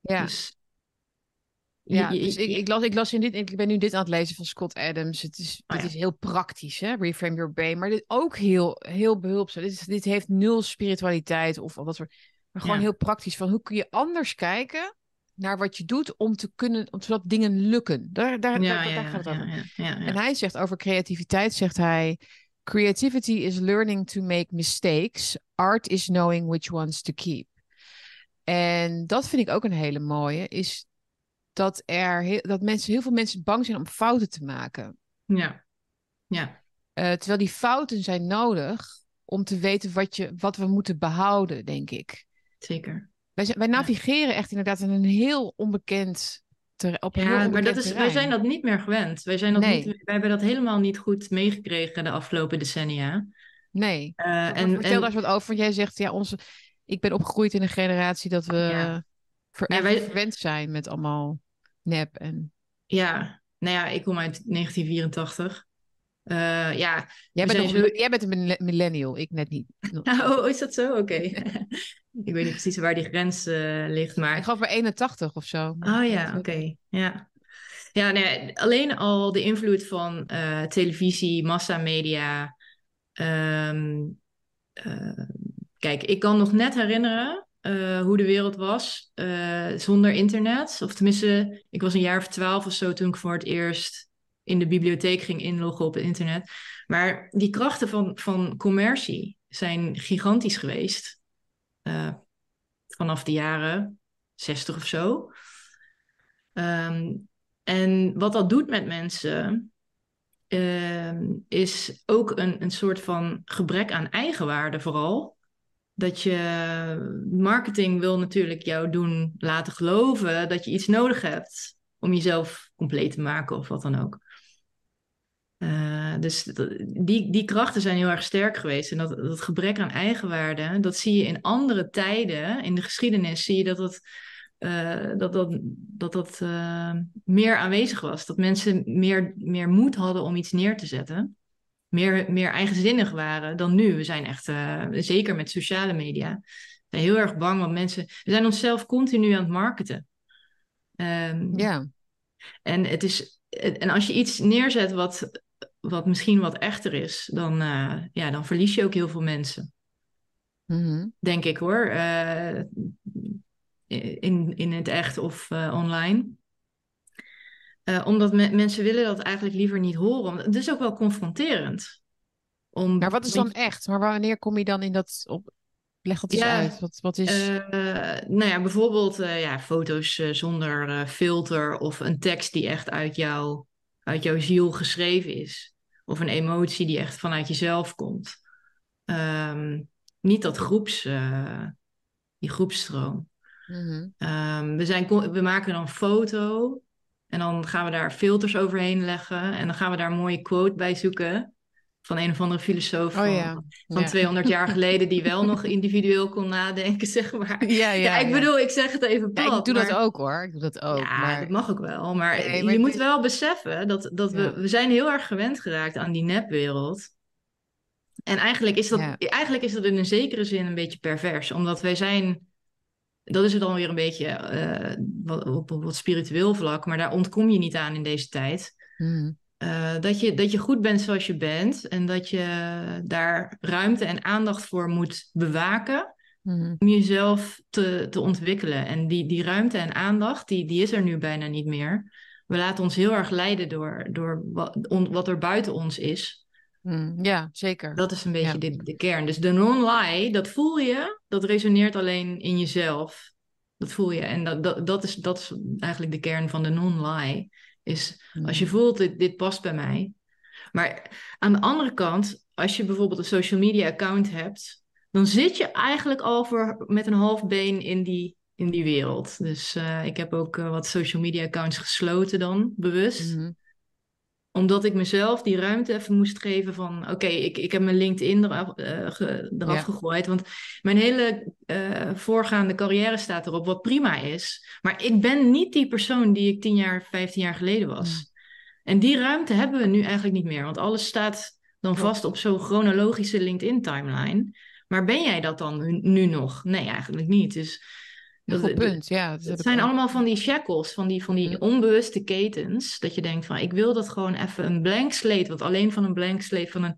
Ja. Dus, Ja, je- je- dus ik, ik, las, ik las in dit, ik ben nu dit aan het lezen van Scott Adams. Het is, Oh dit ja. is heel praktisch, hè? Reframe your brain. Maar dit ook heel, heel behulpzaam. Dit, is, dit heeft nul spiritualiteit of dat soort. Maar gewoon Ja. heel praktisch. Van hoe kun je anders kijken naar wat je doet om te kunnen, om, zodat dingen lukken. Daar, daar, Ja, daar, gaat het over. En hij zegt over creativiteit, zegt hij, creativity is learning to make mistakes. Art is knowing which ones to keep. En dat vind ik ook een hele mooie, is dat er heel, dat mensen, heel veel mensen bang zijn om fouten te maken. Ja. Ja. Eh, terwijl die fouten zijn nodig om te weten wat, je, wat we moeten behouden, denk ik. zeker. Wij, zijn- wij navigeren echt inderdaad in een heel onbekend ter, op Ja, maar onbekend dat is, wij terrein. zijn dat niet meer gewend. Wij, zijn dat Nee. niet, wij hebben dat helemaal niet goed meegekregen de afgelopen decennia. Nee. Eh, En, Vertel en, daar eens wat over. Want jij zegt, ja, onze, ik ben opgegroeid in een generatie dat we Ja. ver, Ja, wij- verwend zijn met allemaal nep. En... ja, nou ja, ik kom uit 1984. Eh, ja, Jij, bent zijn nog, zo- jij bent een mille- millennial, ik net niet. [LAUGHS] oh, is dat zo? Oké. [LAUGHS] ik weet niet precies waar die grens eh, ligt, maar... Ik geloof maar 81 of zo. Oh ja, oké. Ja. Ja, nee, alleen al de invloed van eh, televisie, massamedia. eh, kijk, ik kan nog net herinneren eh, hoe de wereld was eh, zonder internet. Of tenminste, ik was een jaar of twaalf of zo toen ik voor het eerst in de bibliotheek ging inloggen op het internet. Maar die krachten van, van commercie zijn gigantisch geweest. eh, vanaf de jaren 60 of zo. Ehm, en wat dat doet met mensen, ehm, is ook een, een soort van gebrek aan eigenwaarde vooral. Dat je marketing wil natuurlijk jou doen laten geloven dat je iets nodig hebt om jezelf compleet te maken of wat dan ook. Eh, dus die, die krachten zijn heel erg sterk geweest. En dat, dat gebrek aan eigenwaarde, dat zie je in andere tijden, in de geschiedenis, zie je dat dat, eh, dat, dat, dat, dat eh, meer aanwezig was. Dat mensen meer, meer moed hadden om iets neer te zetten. Meer, meer eigenzinnig waren dan nu. We zijn echt, eh, zeker met sociale media, zijn heel erg bang, want mensen, we zijn onszelf continu aan het marketen. Ehm, Ja, en, het is, en als je iets neerzet wat, wat misschien wat echter is, dan, eh, ja, dan verlies je ook heel veel mensen. Mhm. Denk ik hoor. Eh, in, in het echt of online. Eh, omdat me- mensen willen dat eigenlijk liever niet horen. Het is ook wel confronterend. Om, maar wat is dan echt? Maar wanneer kom je dan in dat... Op... Leg dat eens Ja, uit. Wat, wat is... Eh, nou ja, bijvoorbeeld eh, ja, foto's zonder filter of een tekst die echt uit, jou, uit jouw ziel geschreven is. Of een emotie die echt vanuit jezelf komt. Ehm, niet dat groeps, die groepsstroom. Mhm. Ehm, we, zijn, we maken dan foto en dan gaan we daar filters overheen leggen. En dan gaan we daar een mooie quote bij zoeken. Van een of andere filosoof Oh van, ja. van ja. 200 jaar geleden, die wel [LAUGHS] nog individueel kon nadenken, zeg maar. Ja, ja, ik bedoel, ik zeg het even plat. ik doe maar... dat ook hoor. Ik doe dat ook. ja, maar... dat mag ook wel. Maar, Nee, je maar het moet wel beseffen dat, dat we, we zijn heel erg gewend geraakt aan die nepwereld. En eigenlijk is, dat, eigenlijk is dat in een zekere zin een beetje pervers. Omdat wij zijn... Dat is het dan weer een beetje eh, wat- op een wat spiritueel vlak. Maar daar ontkom je niet aan in deze tijd. Mhm. Eh, dat, je, dat je goed bent zoals je bent. En dat je daar ruimte en aandacht voor moet bewaken Mhm. om jezelf te, te ontwikkelen. En die, die ruimte en aandacht, die, die is er nu bijna niet meer. We laten ons heel erg leiden door, door wat, on- wat er buiten ons is. Mhm. Ja, zeker. Dat is een beetje Ja. de, de kern. Dus de non-lie, dat voel je, dat resoneert alleen in jezelf. Dat voel je. En dat, dat, dat, is, dat is eigenlijk de kern van de non-lie. Is als je Mhm. voelt, dit, dit past bij mij. Maar aan de andere kant, als je bijvoorbeeld een social media account hebt, dan zit je eigenlijk al voor, met een half been in die, in die wereld. Dus eh, ik heb ook eh, wat social media accounts gesloten dan, bewust. Mhm. Omdat ik mezelf die ruimte even moest geven van... Oké, ik, ik heb mijn LinkedIn eraf, eh, ge- eraf Ja. gegooid. Want mijn hele eh, voorgaande carrière staat erop, wat prima is. Maar ik ben niet die persoon die ik tien jaar, vijftien jaar geleden was. Mm. En die ruimte hebben we nu eigenlijk niet meer. Want alles staat dan vast op zo'n chronologische LinkedIn-timeline. Maar ben jij dat dan nu nog? Nee, eigenlijk niet. Dus Een goed punt, ja. dat het zijn allemaal van die shackles, van die, van die Mhm. onbewuste ketens. Dat je denkt van, ik wil dat gewoon even een blank slate. Want alleen van een blank slate, van een,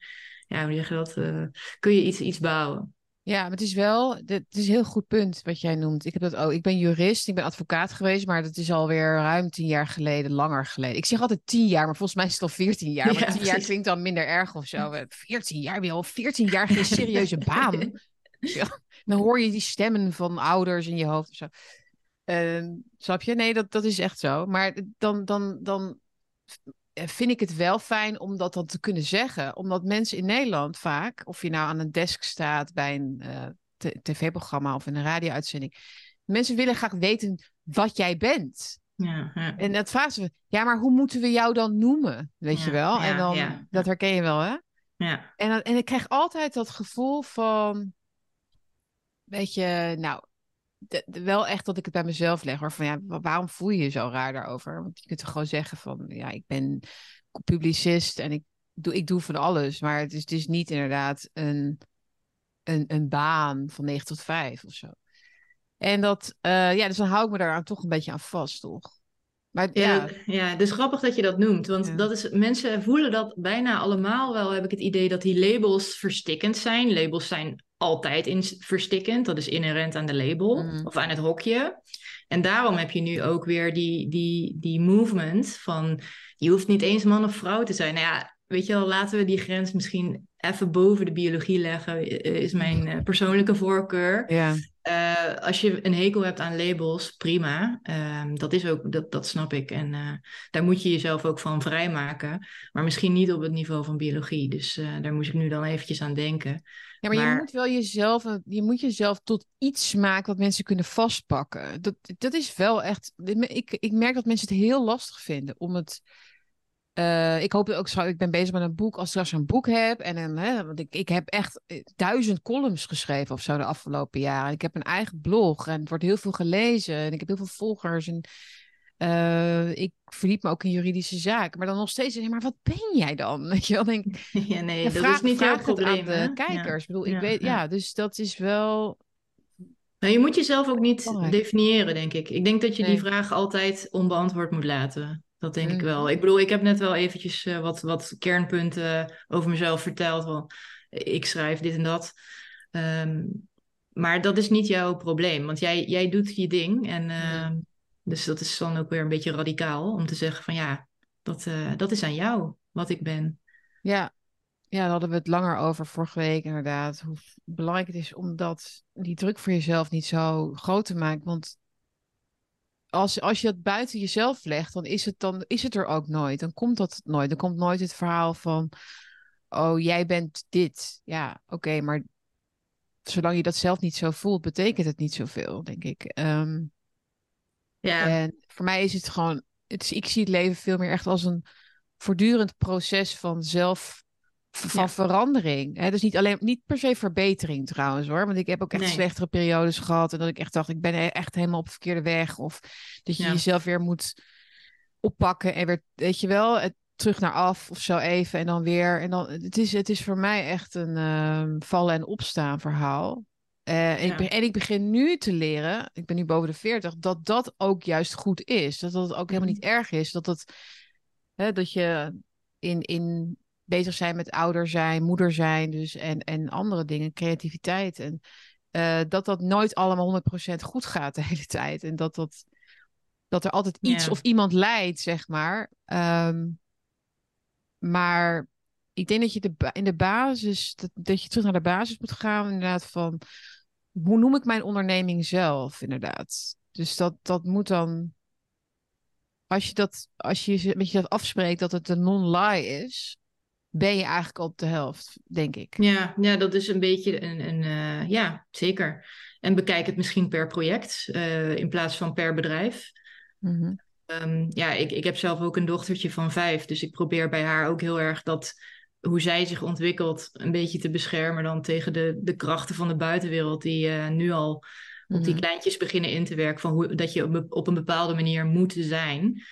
ja, hoe zeg je dat, eh, kun je iets, iets bouwen. Ja, maar het is wel, het is een heel goed punt wat jij noemt. Ik heb dat ook. Ik ben jurist, ik ben advocaat geweest, maar dat is alweer ruim tien jaar geleden, langer geleden. Ik zeg altijd tien jaar, maar volgens mij is het al veertien jaar. [LAUGHS] Maar tien jaar klinkt dan minder erg of zo. [LAUGHS] Veertien jaar, weer al veertien jaar geen [LAUGHS] serieuze baan. [LAUGHS] dan hoor je die stemmen van ouders in je hoofd of zo. Uh, snap je? Nee, dat, dat is echt zo. Maar dan, dan, dan vind ik het wel fijn om dat dan te kunnen zeggen. Omdat mensen in Nederland vaak, of je nou aan een desk staat bij een uh, tv-programma of in een radio-uitzending, mensen willen graag weten wat jij bent. Ja, ja. En dat vragen ze, ja, maar hoe moeten we jou dan noemen? Weet je wel? en dan, dat herken je wel, hè? Ja. En, en ik krijg altijd dat gevoel van, weet je, nou, wel echt dat ik het bij mezelf leg. Hoor, van ja, waarom voel je je zo raar daarover? Want je kunt er gewoon zeggen van ja, ik ben publicist en ik doe, ik doe van alles. Maar het is, het is niet inderdaad een, een, een baan van 9 tot 5 of zo. En dat, uh, ja, dus dan hou ik me daar toch een beetje aan vast, toch? Maar, ja, ja, ja, het is grappig dat je dat noemt. Want dat is, mensen voelen dat bijna allemaal wel, heb ik het idee, dat die labels verstikkend zijn. Labels zijn altijd in verstikkend. Dat is inherent aan de label mm. of aan het hokje. En daarom heb je nu ook weer die, die, die movement van je hoeft niet eens man of vrouw te zijn. Nou ja, weet je wel, laten we die grens misschien even boven de biologie leggen, is mijn eh, persoonlijke voorkeur. Ja. Uh, als je een hekel hebt aan labels, prima. Uh, dat is ook, dat, dat snap ik. En uh, daar moet je jezelf ook van vrijmaken. Maar misschien niet op het niveau van biologie. Dus daar moest ik nu dan eventjes aan denken. Ja, maar, je moet wel jezelf, je moet jezelf tot iets maken wat mensen kunnen vastpakken. Dat, dat is wel echt. Ik, ik merk dat mensen het heel lastig vinden om het uh, ik hoop ook, ik ben bezig met een boek, als ik straks een boek heb. En, en hè, want ik, ik heb echt eh, duizend columns geschreven of zo de afgelopen jaren. Ik heb een eigen blog en het wordt heel veel gelezen. En ik heb heel veel volgers. En uh, ik verdiep me ook in juridische zaken. Maar dan nog steeds, maar wat ben jij dan? [LAUGHS] Weet je wel, denk [LAUGHS] Ja, nee, dat vraag, is niet jouw probleem. Aan de kijkers. Ja. Ik bedoel, ik weet, ja, dus dat is wel... Nou, je moet jezelf ook niet definiëren, denk ik. Ik denk dat je die vraag altijd onbeantwoord moet laten. Dat denk ik wel. Ik bedoel, ik heb net wel eventjes uh, wat, wat kernpunten over mezelf verteld. Van, ik schrijf dit en dat. Um, maar dat is niet jouw probleem, want jij, jij doet je ding. En, uh, Dus dat is dan ook weer een beetje radicaal om te zeggen van ja, dat, uh, dat is aan jou wat ik ben. Ja. ja, daar hadden we het langer over vorige week inderdaad. Hoe belangrijk het is om dat, die druk voor jezelf niet zo groot te maken. Want als, als je het buiten jezelf legt, dan is, het dan is het er ook nooit. Dan komt dat nooit. Dan komt nooit het verhaal van, oh, jij bent dit. Ja, oké, maar zolang je dat zelf niet zo voelt, betekent het niet zoveel, denk ik. Um, ja. En voor mij is het gewoon, het is, ik zie het leven veel meer echt als een voortdurend proces van zelf van verandering. Hè? Dus niet alleen, niet per se verbetering trouwens hoor. Want ik heb ook echt slechtere periodes gehad. En dat ik echt dacht, ik ben e-, echt helemaal op de verkeerde weg. Of dat je jezelf weer moet oppakken en weer, weet je wel, het, terug naar af of zo even. En dan weer. En dan, het, is, het is voor mij echt een uh, vallen en opstaan verhaal. Uh, en, ik, en, ik, begin nu te leren, ik ben nu boven de 40, dat dat ook juist goed is. Dat dat ook helemaal mhm. niet erg is. Dat, dat, hè, dat je in, in bezig zijn met ouder zijn, moeder zijn dus, en, en andere dingen, creativiteit. En uh, dat dat nooit allemaal 100% goed gaat de [LAUGHS] hele tijd. En dat, dat, dat er altijd iets of iemand leidt, zeg maar. Um, maar ik denk dat je de, in de basis, dat, dat je terug naar de basis moet gaan, inderdaad, van hoe noem ik mijn onderneming zelf, inderdaad. Dus dat, dat moet dan als je dat, als je met je dat afspreekt dat het een non-lie is, ben je eigenlijk op de helft, denk ik. Ja, ja dat is een beetje een, een uh, ja, zeker. En bekijk het misschien per project uh, in plaats van per bedrijf. Mm um, ja, ik, ik heb zelf ook een dochtertje van vijf, dus ik probeer bij haar ook heel erg dat hoe zij zich ontwikkelt een beetje te beschermen dan tegen de, de krachten van de buitenwereld die uh, nu al op die mhm. kleintjes beginnen in te werken van hoe, dat je op, op een bepaalde manier moet zijn.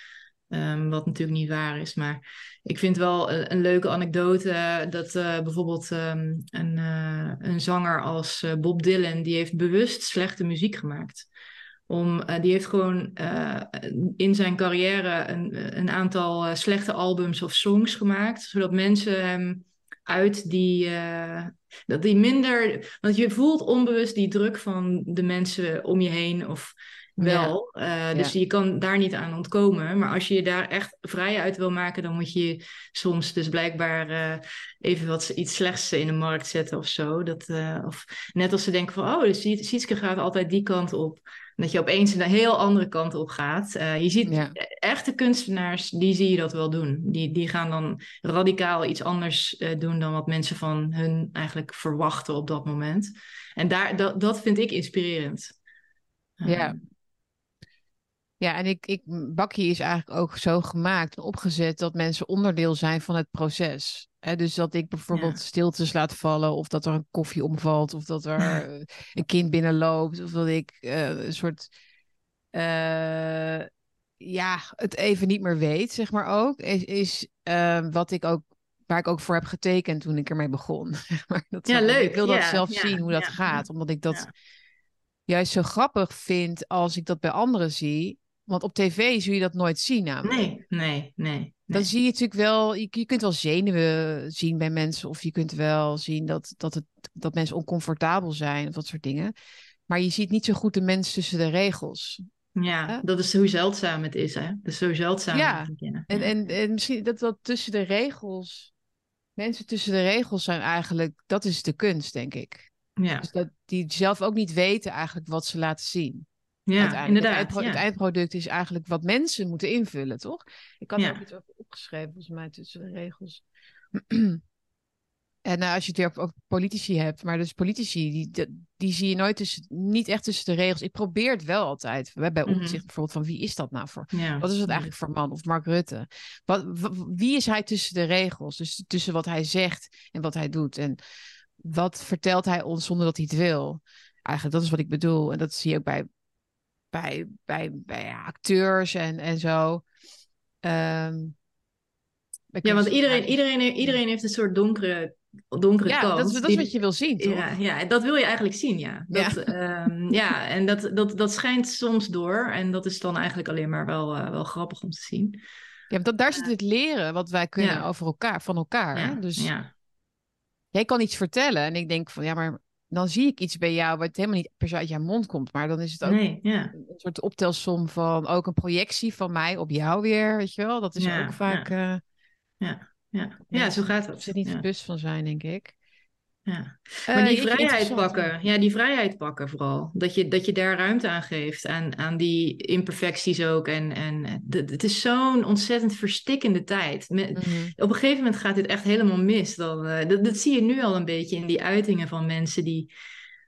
Um, wat natuurlijk niet waar is. Maar ik vind wel een, leuke anekdote dat uh, bijvoorbeeld um, een, uh, een zanger als uh, Bob Dylan, die heeft bewust slechte muziek gemaakt. Om, die heeft gewoon in zijn carrière een, een aantal slechte albums of songs gemaakt, zodat mensen hem uit die, dat die minder, want je voelt onbewust die druk van de mensen om je heen of wel. Ja. Uh, dus ja. je kan daar niet aan ontkomen. Maar als je je daar echt vrij uit wil maken, dan moet je soms dus blijkbaar uh, even wat iets slechts in de markt zetten of zo. Dat, uh, of net als ze denken van, oh, dus Sietske gaat altijd die kant op. Dat je opeens een heel andere kant op gaat. je ziet ja. echte kunstenaars, die zie je dat wel doen. Die, die gaan dan radicaal iets anders doen dan wat mensen van hun eigenlijk verwachten op dat moment. En daar, dat, dat vind ik inspirerend. Ja, ja, en ik, ik, Bakkie is eigenlijk ook zo gemaakt en opgezet dat mensen onderdeel zijn van het proces. dus dat ik bijvoorbeeld stiltes laat vallen, of dat er een koffie omvalt, of dat er [LAUGHS] een kind binnenloopt, of dat ik uh, een soort. Uh, ja, het even niet meer weet, zeg maar ook. Is, is uh, wat ik ook. Waar ik ook voor heb getekend toen ik ermee begon. [LAUGHS] dat ja, leuk. Ik wil dat zelf zien hoe dat gaat, omdat ik dat juist zo grappig vind als ik dat bij anderen zie. Want op tv zul je dat nooit zien namelijk. Nee, nee, nee. Dan zie je natuurlijk wel, je, je, kunt wel zenuwen zien bij mensen. Of je kunt wel zien dat, dat, het, dat mensen oncomfortabel zijn of dat soort dingen. Maar je ziet niet zo goed de mens tussen de regels. Ja, dat is hoe zeldzaam het is, hè? Dat is zo zeldzaam. Ja, en, en, en misschien dat dat tussen de regels... Mensen tussen de regels zijn eigenlijk... Dat is de kunst, denk ik. Ja. Dus dat die zelf ook niet weten eigenlijk wat ze laten zien. Ja, inderdaad. Het, ja. het, eindproduct is eigenlijk wat mensen moeten invullen, toch? Ik had er ook iets over opgeschreven, volgens mij, tussen de regels. [CLEARS THROAT] en uh, als je het weer over politici hebt, maar dus politici, die, die zie je nooit tussen, niet echt tussen de regels. Ik probeer het wel altijd. Bij mm -hmm. bijvoorbeeld van wie is dat nou voor? Ja. Wat is dat eigenlijk voor man? Of Mark Rutte? Wat, wie is hij tussen de regels? Dus tussen wat hij zegt en wat hij doet. En wat vertelt hij ons zonder dat hij het wil? Eigenlijk, dat is wat ik bedoel. En dat zie je ook bij bij, bij, bij acteurs en, en zo. Um, ja, want iedereen, iedereen, iedereen heeft een soort donkere, donkere ja, kant. dat is, dat is wat je wil zien, toch? Ja, ja, dat wil je eigenlijk zien, ja. Dat, ja. Um, ja, en dat, dat, dat schijnt soms door. En dat is dan eigenlijk alleen maar wel, uh, wel grappig om te zien. Ja, dat, daar zit het leren wat wij kunnen ja. over elkaar, van elkaar. Ja, hè? Dus ja. jij kan iets vertellen en ik denk van, ja, maar dan zie ik iets bij jou wat helemaal niet per se uit jouw mond komt. Maar dan is het ook nee, ja. een soort optelsom van ook een projectie van mij op jou weer, weet je wel. Dat is ja, ook vaak... Ja, uh, ja. ja. ja zo gaat het. Er zit niet ja. bewust van zijn, denk ik. Ja. Maar Uh, die vrijheid pakken, ja, die vrijheid pakken vooral. Dat je, dat je daar ruimte aan geeft, aan, aan die imperfecties ook. En, en het is zo'n ontzettend verstikkende tijd. Met, Mhm. Op een gegeven moment gaat dit echt helemaal mis. Dan, eh, dat, dat zie je nu al een beetje in die uitingen van mensen die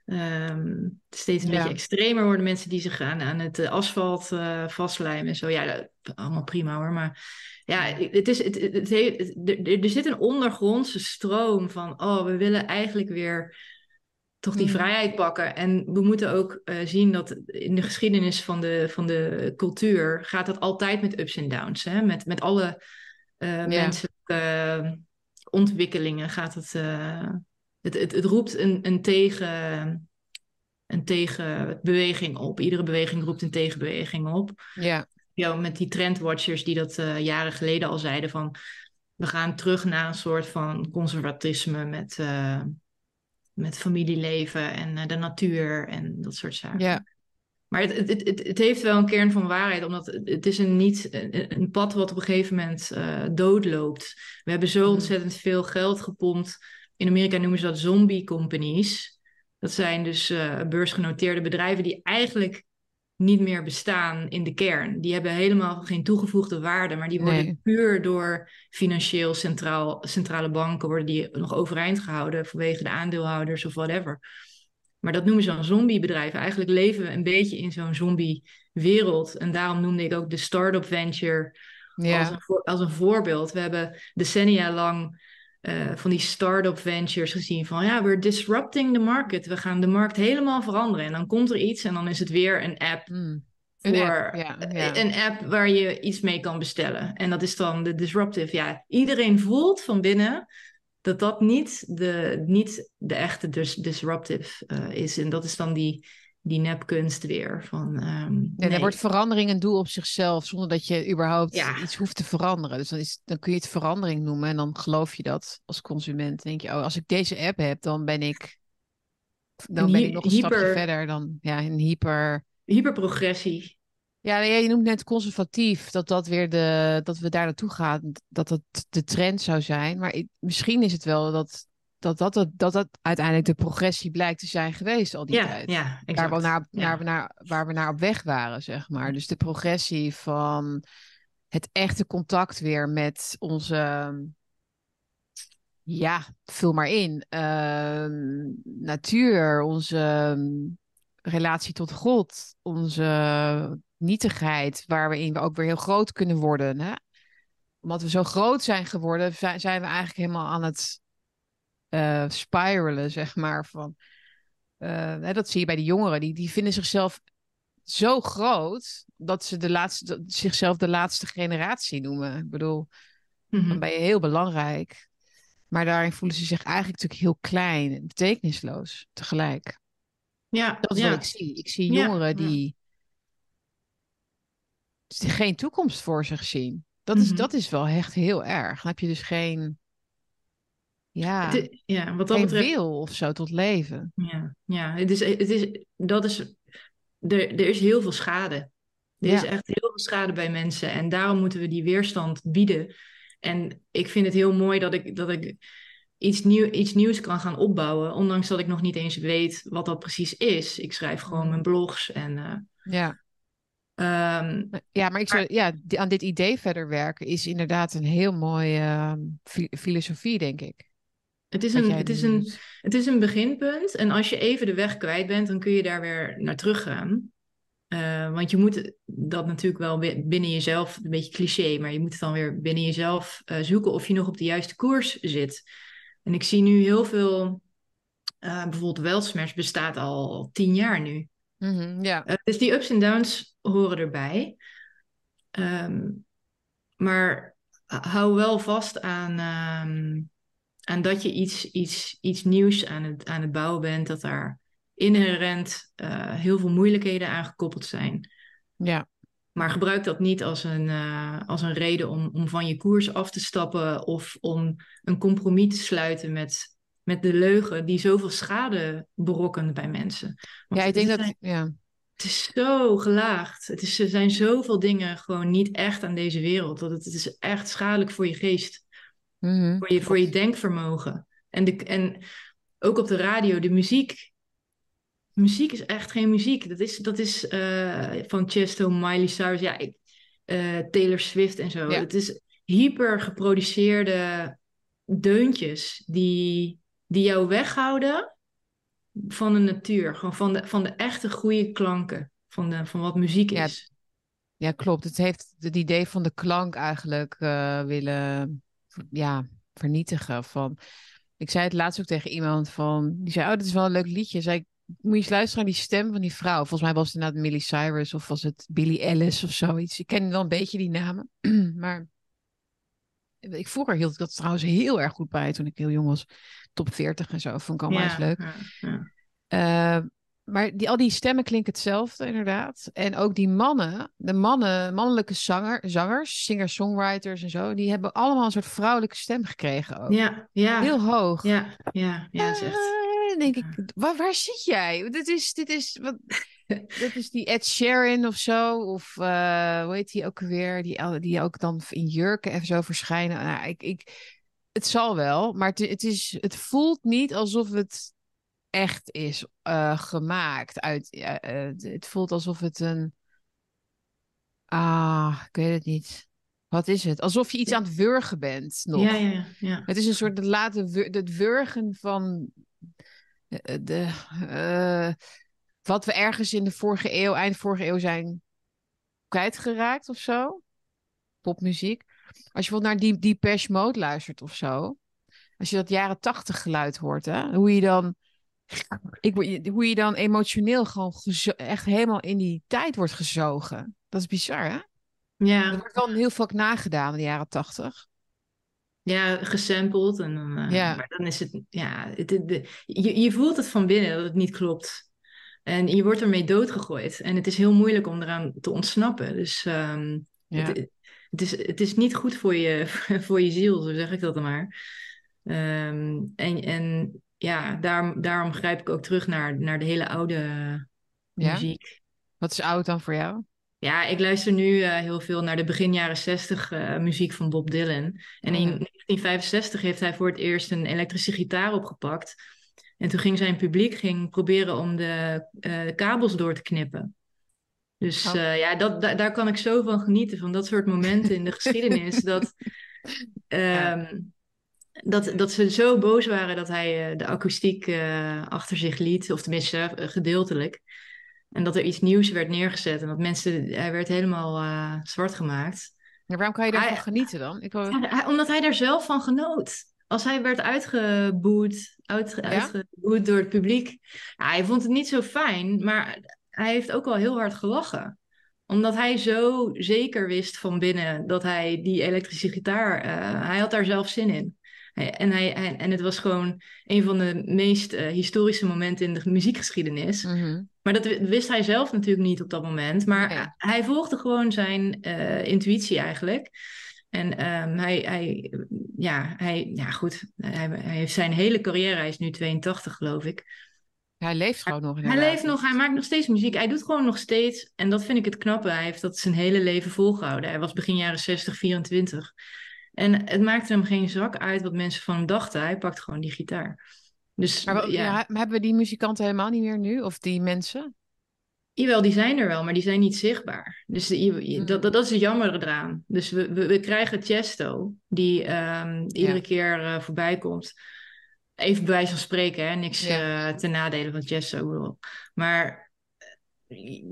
ehm, steeds een Ja. beetje extremer worden. Mensen die zich aan, aan het eh, asfalt eh, vastlijmen en zo. Ja, dat, allemaal prima hoor. Maar ja, het is, het, er, er zit een ondergrondse stroom van... oh, we willen eigenlijk weer toch die Mm. vrijheid pakken. En we moeten ook eh, zien dat in de geschiedenis van de, van de cultuur... gaat dat altijd met ups en downs. Hè? Met, met alle eh, menselijke ontwikkelingen gaat het... eh, het, het, het roept een, een tegen... Een tegenbeweging op. Iedere beweging roept een tegenbeweging op Ja, ja, met die trendwatchers die dat eh, jaren geleden al zeiden van we gaan terug naar een soort van conservatisme met, eh, met familieleven en eh, de natuur en dat soort zaken. ja, Maar het, het, het, het heeft wel een kern van waarheid, omdat het, is een, niet, een, een pad wat op een gegeven moment doodloopt. We hebben zo Mhm. ontzettend veel geld gepompt. In Amerika noemen ze dat zombie companies. Dat zijn dus beursgenoteerde bedrijven die eigenlijk niet meer bestaan in de kern. Die hebben helemaal geen toegevoegde waarde, maar die worden Nee. puur door financieel centraal, centrale banken worden die nog overeind gehouden vanwege de aandeelhouders of whatever. Maar dat noemen ze dan zombiebedrijven. Eigenlijk leven we een beetje in zo'n zombie-wereld. En daarom noemde ik ook de start-up venture als, een voor- als een voorbeeld. We hebben decennia lang eh, van die start-up ventures gezien van ja, we're disrupting the market. We gaan de markt helemaal veranderen. En dan komt er iets en dan is het weer een app Mm. voor Een app, ja, ja. een app waar je iets mee kan bestellen. En dat is dan de disruptive. Ja, iedereen voelt van binnen dat dat niet de, niet de echte dis- disruptive eh, is. En dat is dan die, die nepkunst weer. Van, nee. dan wordt verandering een doel op zichzelf, zonder dat je überhaupt Ja. iets hoeft te veranderen. Dus dan, is, dan kun je het verandering noemen en dan geloof je dat als consument. Dan denk je, oh, als ik deze app heb, dan ben ik, dan ben ik nog een stapje verder dan ja, een hyper. Hyperprogressie. Ja, je noemt net conservatief, dat dat weer de, dat we daar naartoe gaan, dat dat de trend zou zijn. Maar misschien is het wel dat dat, dat, dat, dat dat uiteindelijk de progressie blijkt te zijn geweest al die Ja, tijd. ja, Waar exact. we, naar, Ja. naar, waar we naar op weg waren, zeg maar. Dus de progressie van het echte contact weer met onze, ja, vul maar in, ehm, natuur, onze ehm, relatie tot God, onze nietigheid, waar we in ook weer heel groot kunnen worden. Hè? Omdat we zo groot zijn geworden, zijn zijn we eigenlijk helemaal aan het eh spiralen, zeg maar. Van, eh, hè, dat zie je bij de jongeren. Die, die vinden zichzelf zo groot dat ze de laatste, zichzelf de laatste generatie noemen. Ik bedoel, Mhm. dan ben je heel belangrijk. Maar daarin voelen ze zich eigenlijk natuurlijk heel klein en betekenisloos tegelijk. Ja, Dat is ja. wat ik zie. Ik zie jongeren ja. die, die geen toekomst voor zich zien. Dat, is, Mhm. dat is wel echt heel erg. Dan heb je dus geen, ja, Het ja, wat dat geen betreft. wil of zo tot leven. Ja, ja het is, het is, dat is, er, er is heel veel schade. Er Ja. is echt heel veel schade bij mensen en daarom moeten we die weerstand bieden. En ik vind het heel mooi dat ik, dat ik iets, nieuw, iets nieuws kan gaan opbouwen, ondanks dat ik nog niet eens weet wat dat precies is. Ik schrijf gewoon mijn blogs en eh, Ja. ehm, Ja, maar ik zou, ja, aan dit idee verder werken is inderdaad een heel mooie ehm, fi- filosofie, denk ik. Het, is een, het, is een, doet. het is een beginpunt en als je even de weg kwijt bent, dan kun je daar weer naar teruggaan. Eh, want je moet dat natuurlijk wel bi- binnen jezelf, een beetje cliché, maar je moet het dan weer binnen jezelf eh, zoeken of je nog op de juiste koers zit. En ik zie nu heel veel, eh, bijvoorbeeld Weltsmash bestaat al tien jaar nu. Mhm, ja. Dus die ups en downs horen erbij. Ehm, maar hou wel vast aan, ehm, aan dat je iets, iets, iets nieuws aan het, aan het bouwen bent, dat daar inherent eh, heel veel moeilijkheden aan gekoppeld zijn. ja. Maar gebruik dat niet als een, eh, als een reden om, om van je koers af te stappen of om een compromis te sluiten met, met de leugen die zoveel schade berokkent bij mensen. Want Ja, ik denk dat, ja. het is zo gelaagd. Het is, er zijn zoveel dingen gewoon niet echt aan deze wereld. Dat het, het is echt schadelijk voor je geest, Mhm, voor je, voor je denkvermogen. En, de, en ook op de radio, de muziek. Muziek is echt geen muziek. Dat is, dat is eh, van Chesto, Miley Cyrus, ja, ik, eh, Taylor Swift en zo. Ja. Het is hyper geproduceerde deuntjes die, die jou weghouden van de natuur. Gewoon van de, van de echte goede klanken van, de, van wat muziek is. Ja, klopt. Het heeft het idee van de klank eigenlijk eh, willen ja, vernietigen. Van, ik zei het laatst ook tegen iemand van, die zei, oh, dit is wel een leuk liedje. Zei ik, moet je eens luisteren naar die stem van die vrouw. Volgens mij was het inderdaad Miley Cyrus of was het Billie Ellis of zoiets. Ik ken wel een beetje die namen. [CLEARS THROAT] maar ik vroeger hield ik dat trouwens heel erg goed bij toen ik heel jong was. Top 40 en zo. Vond ik allemaal eens leuk. ja, ja. Eh, maar die, al die stemmen klinken hetzelfde, inderdaad. En ook die mannen, de mannen, mannelijke zanger, zangers, singer-songwriters en zo, die hebben allemaal een soort vrouwelijke stem gekregen ook. Ja, ja, Heel hoog. ja, ja, ja, het is echt... Eh, dan denk ik, waar, waar zit jij? Dit is, dit is, wat, [LAUGHS] dat is die Ed Sheeran of zo. Of eh, hoe heet die ook weer? Die, die ook dan in jurken en zo verschijnen. Nou, ik, ik, het zal wel, maar het, het, is, het voelt niet alsof het echt is eh, gemaakt. Uit, eh, het- voelt alsof het een. Ah, ik weet het niet. Wat is het? Alsof je iets aan het wurgen bent nog. Ja, ja, ja. Het is een soort het late wur- het wurgen van eh, de, wat we ergens in de vorige eeuw, eind vorige eeuw zijn kwijtgeraakt of zo. Popmuziek. Als je bijvoorbeeld naar die Depeche Mode luistert of zo. Als je dat jaren tachtig geluid hoort, hè? Hoe je dan, ik, hoe je dan emotioneel gewoon echt helemaal in die tijd wordt gezogen. Dat is bizar, hè? Ja, Er wordt wel heel vaak nagedaan in de jaren tachtig. ja, gesampled. En dan, eh, Ja. Maar dan is het, ja, het, het- de- je, je voelt het van binnen dat het niet klopt. En je wordt ermee doodgegooid. En het is heel moeilijk om eraan te ontsnappen. Dus ehm, Ja. het, het, is, het is niet goed voor je, [LAUGHS] voor je ziel, zo zeg ik dat dan maar. Ehm, en, en ja, daarom, daarom grijp ik ook terug naar, naar de hele oude Ja? muziek. Wat is oud dan voor jou? Ja, ik luister nu eh, heel veel naar de begin jaren 60 eh, muziek van Bob Dylan. En in ja. 1965 heeft hij voor het eerst een elektrische gitaar opgepakt. En toen ging zijn publiek ging proberen om de eh, kabels door te knippen. Dus Oh. eh, ja, dat, da- daar kan ik zo van genieten, van dat soort momenten in de [LAUGHS] geschiedenis. Dat, ehm, dat, dat ze zo boos waren dat hij eh, de akoestiek eh, achter zich liet, of tenminste eh, gedeeltelijk. En dat er iets nieuws werd neergezet en dat mensen, hij werd helemaal zwart gemaakt. Ja, waarom kan je daarvan genieten dan? Ik wil... Ja, hij- omdat hij daar zelf van genoot. Als hij werd uitgeboet, uitge- Ja? uitgeboet door het publiek. Ja, hij vond het niet zo fijn, maar hij heeft ook wel heel hard gelachen. Omdat hij zo zeker wist van binnen dat hij die elektrische gitaar, hij had daar zelf zin in. En, hij, hij- en het was gewoon een van de meest eh, historische momenten in de muziekgeschiedenis. Mhm. Maar dat wi- wist hij zelf natuurlijk niet op dat moment. Maar hij volgde gewoon zijn eh, intuïtie eigenlijk. En ehm, hij, hij, ja, hij, ja, goed. Hij, hij heeft zijn hele carrière, hij is nu 82 geloof ik. Hij leeft gewoon nog Hij leeft nog, hij maakt nog steeds muziek. Hij doet gewoon nog steeds. En dat vind ik het knappe. Hij heeft dat zijn hele leven volgehouden. Hij was begin jaren 60, 24. En het maakte hem geen zak uit wat mensen van hem dachten. Hij pakt gewoon die gitaar. Dus Maar, ja. ja, maar hebben we die muzikanten helemaal niet meer nu? Of die mensen? Jawel, die zijn er wel, maar die zijn niet zichtbaar. Dus de- je- je- Hmm. dat, dat, dat is het jammer eraan. Dus we, we, we krijgen Chesto, die ehm, iedere Ja. keer eh, voorbij komt. Even bij wijze van spreken, hè? niks eh, ten nadele van Chesto. Maar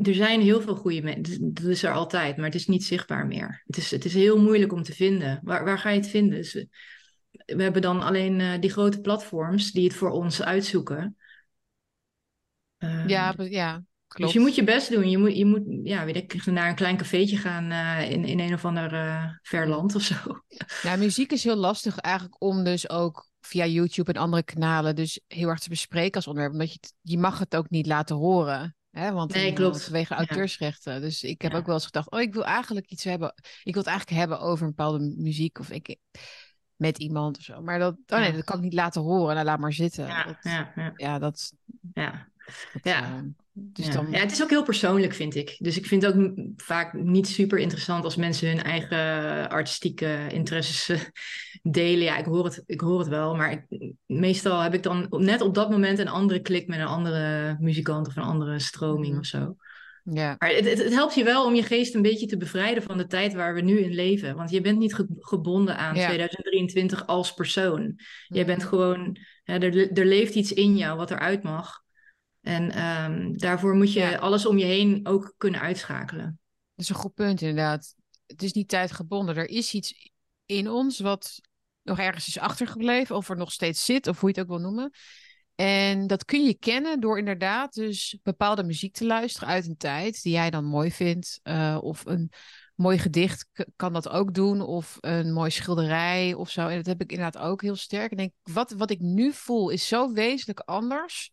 er zijn heel veel goede mensen. Dat is er altijd, maar het is niet zichtbaar meer. Het is, het is heel moeilijk om te vinden. Waar, waar ga je het vinden? Dus we, we hebben dan alleen eh, die grote platforms die het voor ons uitzoeken. Ehm, Ja, be- ja, klopt. dus je moet je best doen. Je moet, je moet ja, weet ik, naar een klein cafeetje gaan eh, in, in een of ander eh, ver land of zo. Nou, muziek is heel lastig eigenlijk om dus ook via YouTube en andere kanalen dus heel erg te bespreken als onderwerp. Omdat je, je mag het ook niet laten horen. Hè? Want Nee, dan- klopt. vanwege Ja. auteursrechten. Dus ik heb Ja. ook wel eens gedacht, oh, ik wil eigenlijk iets hebben. Ik wil het eigenlijk hebben over een bepaalde muziek of ik met iemand of zo. Maar dat, oh nee, dat kan ik niet laten horen. Nou, laat maar zitten. Ja, dat, ja, ja, ja, dat, ja. dat, Ja. eh, dus ja. dan, ja, het is ook heel persoonlijk, vind ik. Dus ik vind het ook vaak niet super interessant als mensen hun eigen artistieke interesses eh, delen. Ja, ik hoor het, ik hoor het wel, maar ik, meestal heb ik dan net op dat moment een andere klik met een andere muzikant of een andere stroming Mhm. of zo. ja. Maar het, het, het helpt je wel om je geest een beetje te bevrijden van de tijd waar we nu in leven. Want je bent niet ge- gebonden aan Ja. 2023 als persoon. Jij bent Mhm. gewoon, hè, er, er leeft iets in jou wat eruit mag. En ehm, daarvoor moet je Ja. alles om je heen ook kunnen uitschakelen. Dat is een goed punt, inderdaad. Het is niet tijdgebonden. Er is iets in ons wat nog ergens is achtergebleven, of er nog steeds zit, of hoe je het ook wil noemen. En dat kun je kennen door inderdaad dus bepaalde muziek te luisteren uit een tijd die jij dan mooi vindt. eh, of een mooi gedicht kan dat ook doen, of een mooie schilderij of zo. En dat heb ik inderdaad ook heel sterk. Ik denk, wat, wat ik nu voel is zo wezenlijk anders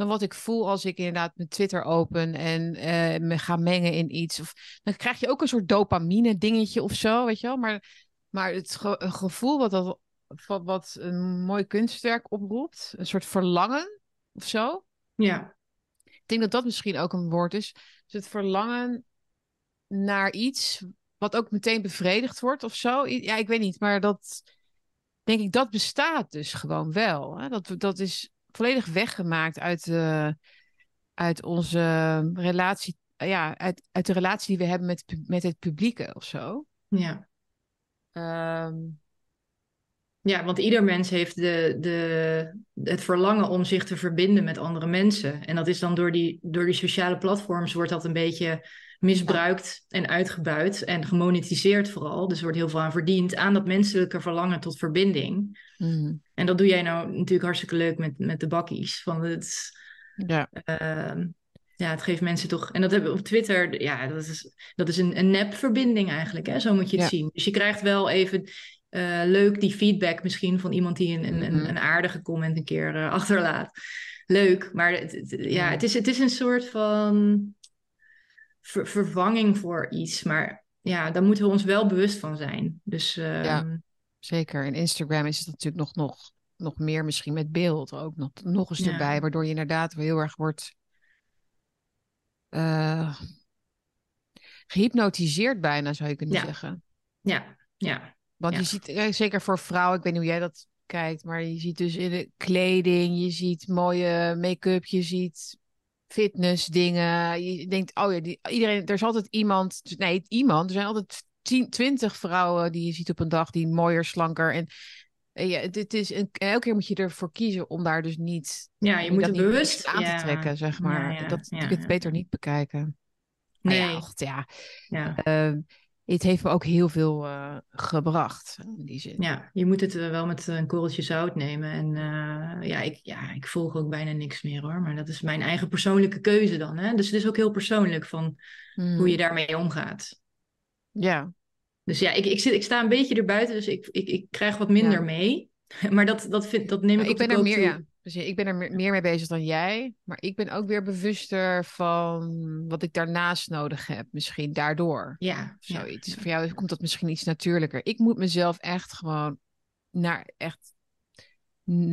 dan wat ik voel als ik inderdaad mijn Twitter open en eh, me ga mengen in iets. Of, dan krijg je ook een soort dopamine dingetje of zo, weet je wel. Maar, maar het ge- gevoel wat, dat, wat, wat een mooi kunstwerk oproept, een soort verlangen of zo. Ja, Ik denk dat dat misschien ook een woord is. Dus het verlangen naar iets wat ook meteen bevredigd wordt of zo. Ja, ik weet niet, maar dat denk ik, dat bestaat dus gewoon wel. Hè? Dat, dat is volledig weggemaakt uit, de, uit onze relatie, ja, uit, uit de relatie die we hebben met, met het publieke of zo. ja. Ehm, Ja, want ieder mens heeft de, de, het verlangen om zich te verbinden met andere mensen. En dat is dan door die, door die sociale platforms wordt dat een beetje misbruikt en uitgebuit en gemonetiseerd vooral. Dus er wordt heel veel aan verdiend aan dat menselijke verlangen tot verbinding. mhm, En dat doe jij nou natuurlijk hartstikke leuk met, met de bakkies. Van het, ja. ehm, ja, het geeft mensen toch. En dat hebben we op Twitter. Ja, dat is, dat is een, een nep-verbinding eigenlijk. Hè? Zo moet je het Ja. zien. Dus je krijgt wel even eh, leuk die feedback misschien van iemand die een, een, een, een aardige comment een keer eh, achterlaat. leuk. Maar het, het- ja, het, is, het is een soort van ver- vervanging voor iets. Maar ja, daar moeten we ons wel bewust van zijn. Dus ehm, Ja. Zeker. En Instagram is het natuurlijk nog, nog, nog meer misschien met beeld ook nog, nog eens Ja. waardoor je inderdaad heel erg wordt eh, gehypnotiseerd bijna, zou je kunnen Ja. zeggen. ja, ja, Want Ja. je ziet, eh, zeker voor vrouwen, ik weet niet hoe jij dat kijkt, maar je ziet dus in de kleding, je ziet mooie make-up, je ziet fitnessdingen. Je denkt, oh ja, die, iedereen, er is altijd iemand, nee, iemand, er zijn altijd tien, twintig vrouwen die je ziet op een dag die mooier, slanker en eh, ja, dit is een, elke keer moet je ervoor kiezen om daar dus niet ja, je je moet het bewust aan ja. te trekken, zeg maar. Ja, ja, dat het beter niet bekijken. Nee, ja, ja. ja. Ehm, het heeft me ook heel veel eh, gebracht in die zin. Ja, je moet het eh, wel met een korreltje zout nemen. En ja, ik, ja, ik volg ook bijna niks meer hoor. Maar dat is mijn eigen persoonlijke keuze dan. Hè? Dus het is ook heel persoonlijk van Hmm. hoe je daarmee omgaat. Ja, Dus ja, ik, ik, zit, ik sta een beetje erbuiten, dus ik, ik, ik krijg wat minder Ja. mee. [LAUGHS] Maar dat, dat, vind, dat neem ik, op ik ben er meer, toe. ja. Ik ben er meer mee bezig dan jij. Maar ik ben ook weer bewuster van wat ik daarnaast nodig heb. Misschien daardoor. Ja, ja, zoiets. ja. Voor jou komt dat misschien iets natuurlijker. Ik moet mezelf echt gewoon naar, echt,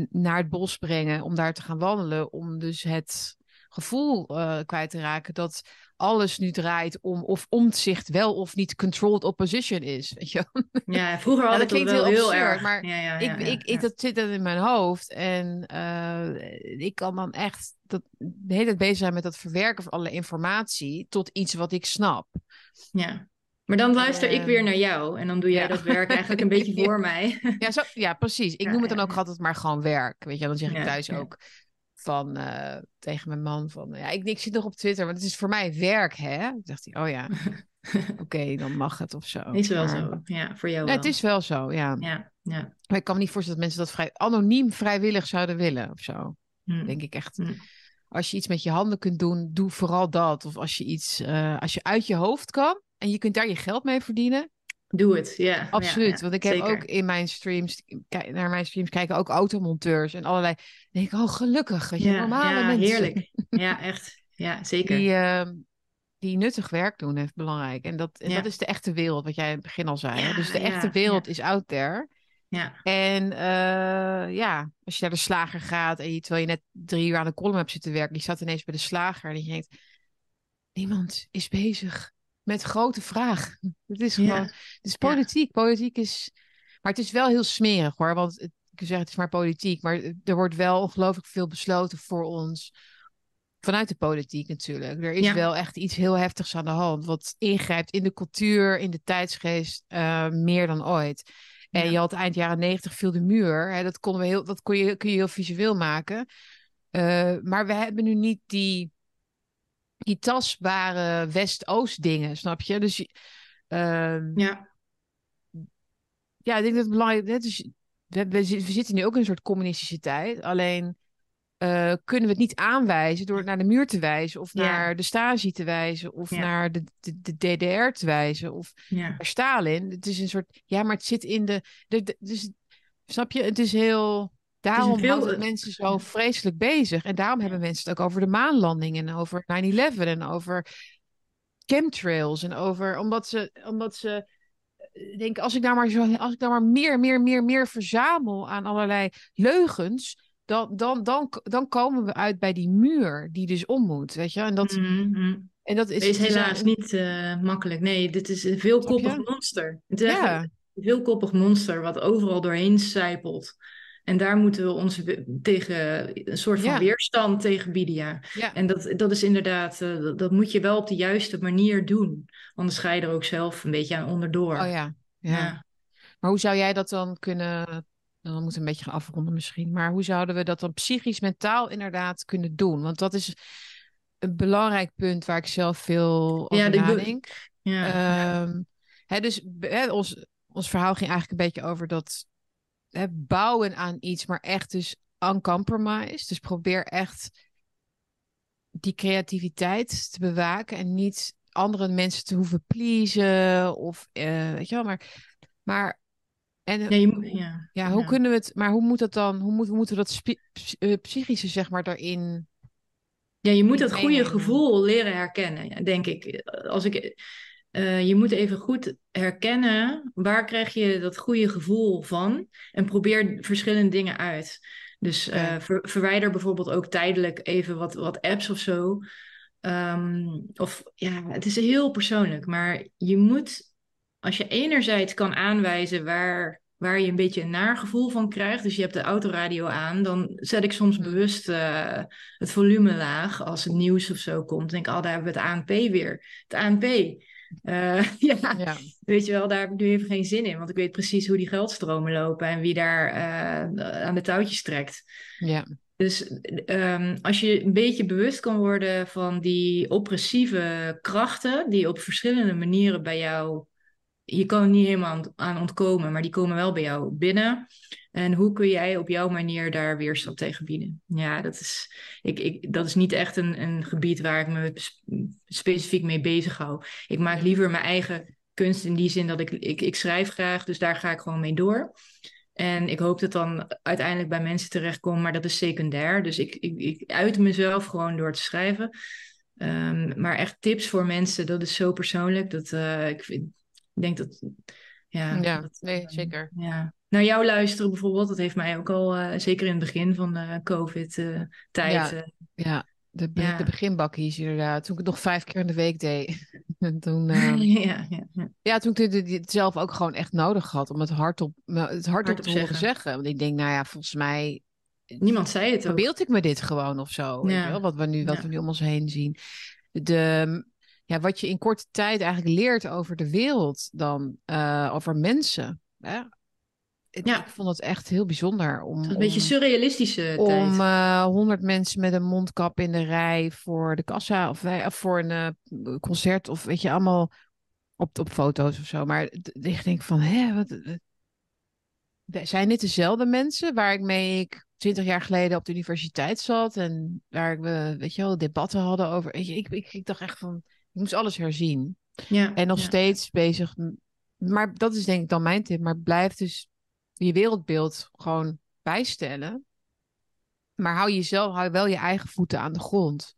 naar het bos brengen. Om daar te gaan wandelen. Om dus het gevoel eh, kwijt te raken dat alles nu draait om of omzicht wel of niet controlled opposition is. Weet je? Ja, vroeger Ja, [LAUGHS] had dat klinkt heel heel absurd, erg. maar ja, ja, ik, ja, ik, ik, dat zit dan in mijn hoofd. En eh, ik kan dan echt dat, de hele tijd bezig zijn met dat verwerken van alle informatie tot iets wat ik snap. ja. Maar dan luister ik Ehm, weer naar jou en dan doe jij ja. dat werk eigenlijk een [LAUGHS] beetje Ja. voor mij. Ja, zo, ja precies. Ik noem het dan ook altijd maar gewoon werk. Weet je, dan zeg ik thuis ook van eh, tegen mijn man van ja, ik, ik zit nog op Twitter, want het is voor mij werk, hè? Dan zegt hij, oh ja, [LAUGHS] oké, dan mag het of zo. Is wel Maar- zo. Ja, voor jou Ja, wel. het is wel zo, ja. Ja, ja. Maar ik kan me niet voorstellen dat mensen dat vrij anoniem vrijwillig zouden willen of zo. Hm. Denk ik echt. Hm. Als je iets met je handen kunt doen, doe vooral dat. Of als je iets, eh, als je uit je hoofd kan en je kunt daar je geld mee verdienen. Doe het, ja. Absoluut. Want ik heb zeker. ook in mijn streams, naar mijn streams kijken ook automonteurs en allerlei. Dan denk ik, oh gelukkig, weet je, Ja, normale ja, mensen. heerlijk. Ja, echt. Ja, zeker. Die, ehm, die nuttig werk doen, heeft belangrijk. En, dat, en dat is de echte wereld, wat jij in het begin al zei. hè. Dus de echte wereld is out there. Ja, En eh, ja, als je naar de slager gaat en je, terwijl je net drie uur aan de column hebt zitten werken, je staat ineens bij de slager en je denkt, niemand is bezig met grote vraag. Het is Ja. gewoon, het is politiek. Politiek is, maar het is wel heel smerig hoor, want het, ik zeggen het is maar politiek, maar er wordt wel ongelooflijk veel besloten voor ons. Vanuit de politiek natuurlijk. Er is Ja. wel echt iets heel heftigs aan de hand. Wat ingrijpt in de cultuur, in de tijdsgeest, eh, meer dan ooit. En Ja. je had eind jaren negentig viel de muur. Hè, dat, konden we heel, dat kon je, kun je heel visueel maken. Eh, maar we hebben nu niet die, die tastbare West-Oost dingen, snap je? Dus ehm, ja, ja, ik denk dat het belangrijk is. Dus we, we, zi- we zitten nu ook in een soort communistische tijd. Alleen eh, kunnen we het niet aanwijzen door naar de muur te wijzen, of Ja. naar de Stasi te wijzen, of Ja. naar de, de, de DDR te wijzen, of ja. naar Stalin. Het is een soort. Ja, maar het zit in de. de, de- dus, snap je? Het is heel. Daarom veel- het mensen zo vreselijk bezig. En daarom hebben mensen het ook over de maanlanding en over 9-11 en over chemtrails. En over. Omdat ze. Omdat ze eh, denken, als ik nou maar zo, als ik nou maar meer, meer, meer, meer verzamel aan allerlei leugens, dan, dan, dan, dan komen we uit bij die muur die dus om moet, weet je? En dat, Mhm, mhm. en dat is, helaas niet eh, makkelijk. Nee, dit is een veelkoppig monster. Het is echt een veelkoppig monster wat overal doorheen sijpelt. En daar moeten we ons we- tegen een soort van Ja. weerstand tegen bieden. Ja. Ja. En dat, dat is inderdaad, eh, dat, moet je wel op de juiste manier doen. Anders ga je er ook zelf een beetje aan onderdoor. Oh ja, ja. Ja. Maar hoe zou jij dat dan kunnen... Dan moeten we een beetje gaan afronden misschien. Maar hoe zouden we dat dan psychisch, mentaal inderdaad kunnen doen? Want dat is een belangrijk punt waar ik zelf veel over Ja, de- nadenk. Ja. Ehm, hè, dus hè, ons, ons verhaal ging eigenlijk een beetje over dat hè, bouwen aan iets, maar echt dus uncompromised. Dus probeer echt die creativiteit te bewaken en niet andere mensen te hoeven pleasen of eh, weet je wel, maar, maar En Ja, je ja. ja, hoe ja. kunnen we het, maar hoe moet het dan, hoe moet, we moeten dat spi- ps- eh, psychische, zeg maar, daarin. Ja, je moet dat goede gevoel leren herkennen, denk ik. Als ik eh, je moet even goed herkennen waar krijg je dat goede gevoel van en probeer verschillende dingen uit. Dus eh, ver- verwijder bijvoorbeeld ook tijdelijk even wat, wat apps of zo. Ehm, of ja, het is heel persoonlijk, maar je moet, als je enerzijds kan aanwijzen waar, waar je een beetje een naar gevoel van krijgt, dus je hebt de autoradio aan, dan zet ik soms Hmm. bewust eh, het volume laag als het nieuws of zo komt. Dan denk ik, oh, daar hebben we het ANP weer. Het ANP. Eh, [LAUGHS] ja, Ja, weet je wel, daar heb ik nu even geen zin in, want ik weet precies hoe die geldstromen lopen en wie daar eh, aan de touwtjes trekt. ja, Dus ehm, als je een beetje bewust kan worden van die oppressieve krachten, die op verschillende manieren bij jou, je kan er niet helemaal aan, aan ontkomen, maar die komen wel bij jou binnen. En hoe kun jij op jouw manier daar weerstand tegen bieden? Ja, dat is, ik, ik, dat is niet echt een, een gebied waar ik me sp- specifiek mee bezig hou. Ik maak liever mijn eigen kunst in die zin dat ik, ik, ik schrijf graag, dus daar ga ik gewoon mee door. En ik hoop dat dan uiteindelijk bij mensen terechtkomt, maar dat is secundair. Dus ik, ik, ik uit mezelf gewoon door te schrijven. Ehm, maar echt tips voor mensen, dat is zo persoonlijk. Dat, eh, ik, vind, ik denk dat. Ja, ja, dat, nee, ehm, zeker. ja. Naar jou luisteren bijvoorbeeld, dat heeft mij ook al, eh, zeker in het begin van de COVID-tijd. Ja. Ja, de, be- Ja. de beginbakkies inderdaad. Toen ik het nog vijf keer in de week deed. En [LAUGHS] toen, [LAUGHS] ja, ja, ja. toen ik dit zelf ook gewoon echt nodig had om het hardop, het hardop te horen zeggen. zeggen. Want ik denk, nou ja, volgens mij Niemand zei het ook. verbeeld ik me dit gewoon of zo. Weet Ja. je wel? Wat, we nu, wat we nu om ons heen zien. De, ja, wat je in korte tijd eigenlijk leert over de wereld dan, eh, over mensen. Hè? Ik, Ja. ik vond het echt heel bijzonder om, een beetje om- surrealistische om tijd. eh, honderd mensen met een mondkap in de rij voor de kassa of, wij- of voor een eh, concert of weet je, allemaal op, op foto's of zo. Maar ik denk van, hè, wat, wat- zijn dit dezelfde mensen waar ik mee ik twintig jaar geleden op de universiteit zat en waar we, weet je wel, debatten hadden over. Weet je, ik, ik, ik dacht echt van, ik moest alles herzien. ja, En nog ja. steeds bezig. Maar dat is denk ik dan mijn tip. Maar blijf dus je wereldbeeld gewoon bijstellen. Maar hou jezelf, hou wel je eigen voeten aan de grond.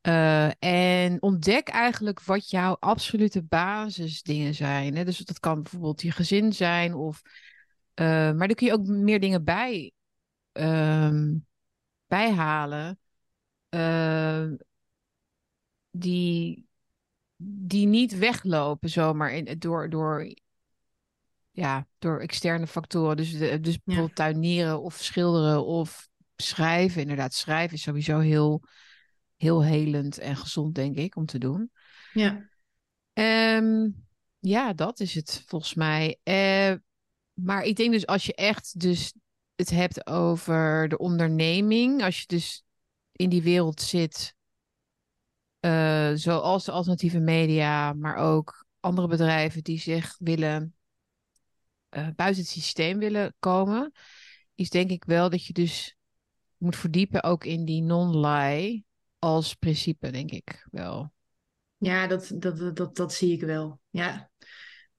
Eh, en ontdek eigenlijk wat jouw absolute basisdingen zijn. Hè? Dus dat kan bijvoorbeeld je gezin zijn. Of, eh, maar daar kun je ook meer dingen bij ehm, bijhalen. eh, die, die niet weglopen zomaar in, door, door, ja, door externe factoren. Dus, de, dus bijvoorbeeld tuinieren of schilderen of schrijven. Inderdaad, schrijven is sowieso heel, heel helend en gezond, denk ik, om te doen. Ja. Ehm, ja, dat is het volgens mij. Eh, maar ik denk dus als je echt dus het hebt over de onderneming, als je dus in die wereld zit, eh, zoals de alternatieve media, maar ook andere bedrijven die zich willen eh, buiten het systeem willen komen, is denk ik wel dat je dus moet verdiepen ook in die non-lie als principe, denk ik wel. Ja, dat, dat, dat, dat, zie ik wel. Ja.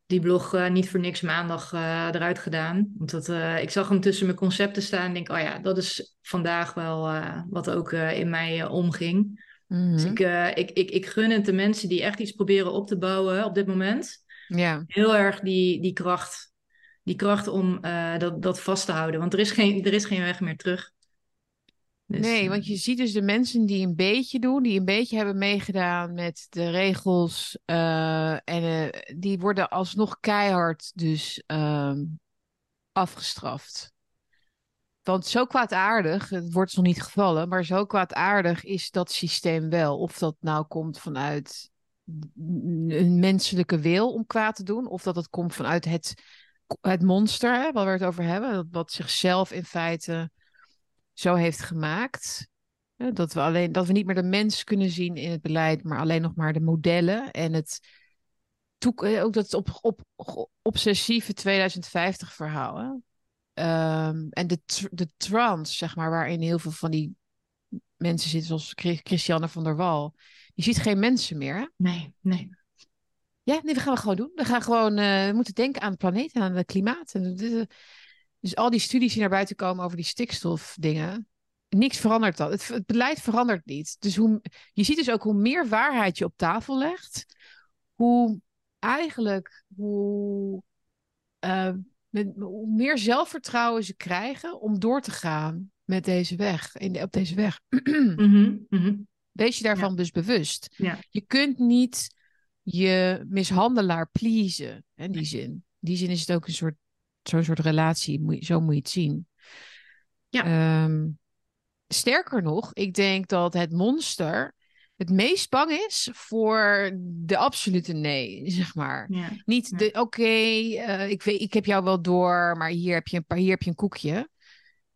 Die blog eh, niet voor niks maandag eh, eruit gedaan. Want dat, ik zag hem tussen mijn concepten staan en denk, oh ja, dat is vandaag wel wat ook in mij omging. Dus Mhm. ik, eh, ik, ik, ik gun het de mensen die echt iets proberen op te bouwen op dit moment. Ja, Heel erg die, die kracht. Die kracht om eh, dat, dat vast te houden. Want er is geen, er is geen weg meer terug. Dus, nee, eh, want je ziet dus de mensen die een beetje doen, die een beetje hebben meegedaan met de regels, eh, en die worden alsnog keihard dus ehm, afgestraft. Want zo kwaadaardig, het wordt nog niet gevallen, maar zo kwaadaardig is dat systeem wel. Of dat nou komt vanuit een menselijke wil om kwaad te doen, of dat het komt vanuit het, het monster, hè, waar we het over hebben, wat zichzelf in feite zo heeft gemaakt. Dat we, alleen, dat we niet meer de mens kunnen zien in het beleid, maar alleen nog maar de modellen en het ook dat op, op, obsessieve 2050 verhaal. Hè? Ehm, en de, de trance, zeg maar, waarin heel veel van die mensen zitten, zoals Chri- Christiane van der Wal. Je ziet geen mensen meer. Hè? Nee, nee. Ja, nee, we gaan we gewoon doen. We gaan gewoon, uh, we moeten denken aan de planeet en aan het klimaat. En dus al die studies die naar buiten komen over die stikstofdingen, niks verandert dat. Het, het, beleid verandert niet. Dus hoe, je ziet dus ook hoe meer waarheid je op tafel legt, hoe eigenlijk hoe, uh, met, hoe meer zelfvertrouwen ze krijgen om door te gaan met deze weg, in de, op deze weg. [CLEARS THROAT] mm -hmm, Wees je daarvan dus bewust. Ja. Je kunt niet je mishandelaar pleasen. In die zin. In die zin is het ook een soort, zo'n soort relatie. Zo moet je het zien. Ja. Um, sterker nog, ik denk dat het monster het meest bang is voor de absolute nee, zeg maar. Ja. Niet de, oké, uh, ik, weet, ik heb jou wel door, maar hier heb je een, paar, hier heb je een koekje.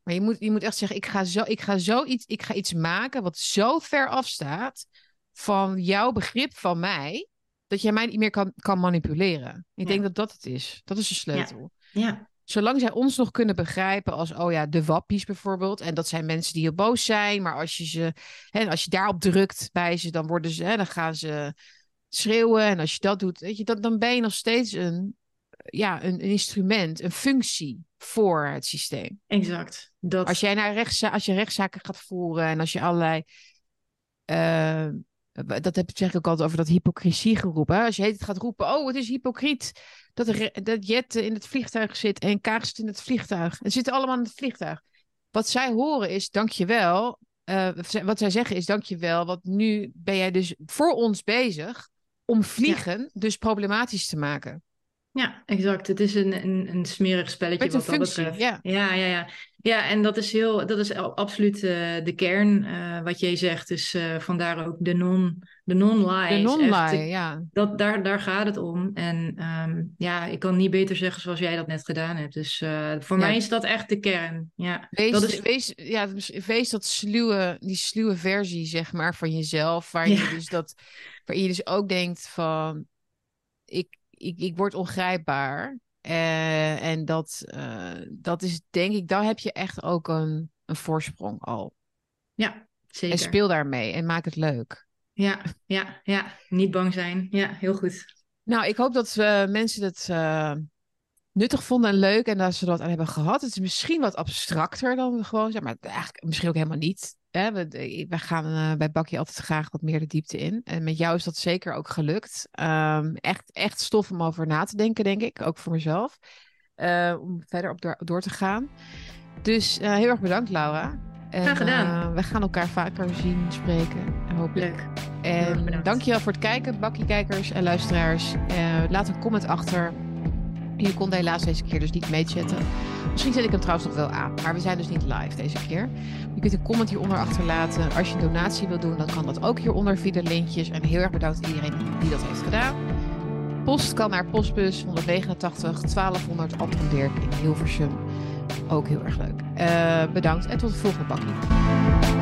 Maar je moet, je moet echt zeggen, ik ga, zo, ik, ga zo iets, ik ga iets maken wat zo ver afstaat van jouw begrip van mij, dat jij mij niet meer kan, kan manipuleren. Ik Ja. denk dat dat het is. Dat is de sleutel. Ja. Zolang zij ons nog kunnen begrijpen als, oh ja, de wappies bijvoorbeeld. En dat zijn mensen die heel boos zijn. Maar als je, ze, hè, als je daarop drukt bij ze, dan, worden ze, hè, dan gaan ze schreeuwen. En als je dat doet, weet je, dan, dan ben je nog steeds een, ja, een, een instrument, een functie voor het systeem. Exact. Dat... Als jij naar rechtsza als je rechtszaken gaat voeren en als je allerlei. eh, dat heb, zeg ik ook altijd over dat hypocriesiegeroep. Hè? Als je het gaat roepen, oh, het is hypocriet dat, er, dat Jette in het vliegtuig zit en Kaag zit in het vliegtuig. En zitten allemaal in het vliegtuig. Wat zij horen is, dankjewel. Uh, wat zij zeggen is, dankjewel, want nu ben jij dus voor ons bezig om vliegen ja. dus problematisch te maken. Ja, exact. Het is een, een, een smerig spelletje Met wat functie, dat betreft. ja. Ja, ja, ja. Ja, en dat is, heel, dat is absoluut uh, de kern uh, wat jij zegt. Dus uh, vandaar ook de non de non-lie. De non-lie, ja. Dat, daar, daar gaat het om. En um, ja, ik kan niet beter zeggen zoals jij dat net gedaan hebt. Dus voor ja. mij is dat echt de kern. Ja, wees, dat is... wees, ja, wees dat sluwe, die sluwe versie, zeg maar, van jezelf. Waar je, dus, dat, waar je dus ook denkt van... Ik, ik, ik word ongrijpbaar. Uh, en dat, uh, dat is denk ik, daar heb je echt ook een, een voorsprong al. Ja, zeker. En speel daarmee en maak het leuk. Ja, ja, ja. Niet bang zijn. Ja, heel goed. Nou, ik hoop dat uh, mensen het nuttig vonden en leuk en dat ze dat aan hebben gehad. Het is misschien wat abstracter dan gewoon, zeg maar eigenlijk misschien ook helemaal niet. Hè? We, we gaan uh, bij Bakje altijd graag wat meer de diepte in. En met jou is dat zeker ook gelukt. Um, echt, echt stof om over na te denken, denk ik. Ook voor mezelf. Uh, om verder op door, door, te gaan. Dus uh, heel erg bedankt, Laura. En, Graag gedaan. we gaan elkaar vaker zien, spreken. Hopelijk. Leuk. En dankjewel voor het kijken, Bakkie-kijkers en luisteraars. laat een comment achter. Je kon helaas deze keer dus niet meechatten. Misschien zet ik hem trouwens nog wel aan, maar we zijn dus niet live deze keer. Je kunt een comment hieronder achterlaten. Als je een donatie wil doen, dan kan dat ook hieronder via de linkjes. En heel erg bedankt iedereen die dat heeft gedaan. Post kan naar postbus 189 1200 Altenberg in Hilversum. Ook heel erg leuk. Uh, bedankt en tot de volgende bakkie.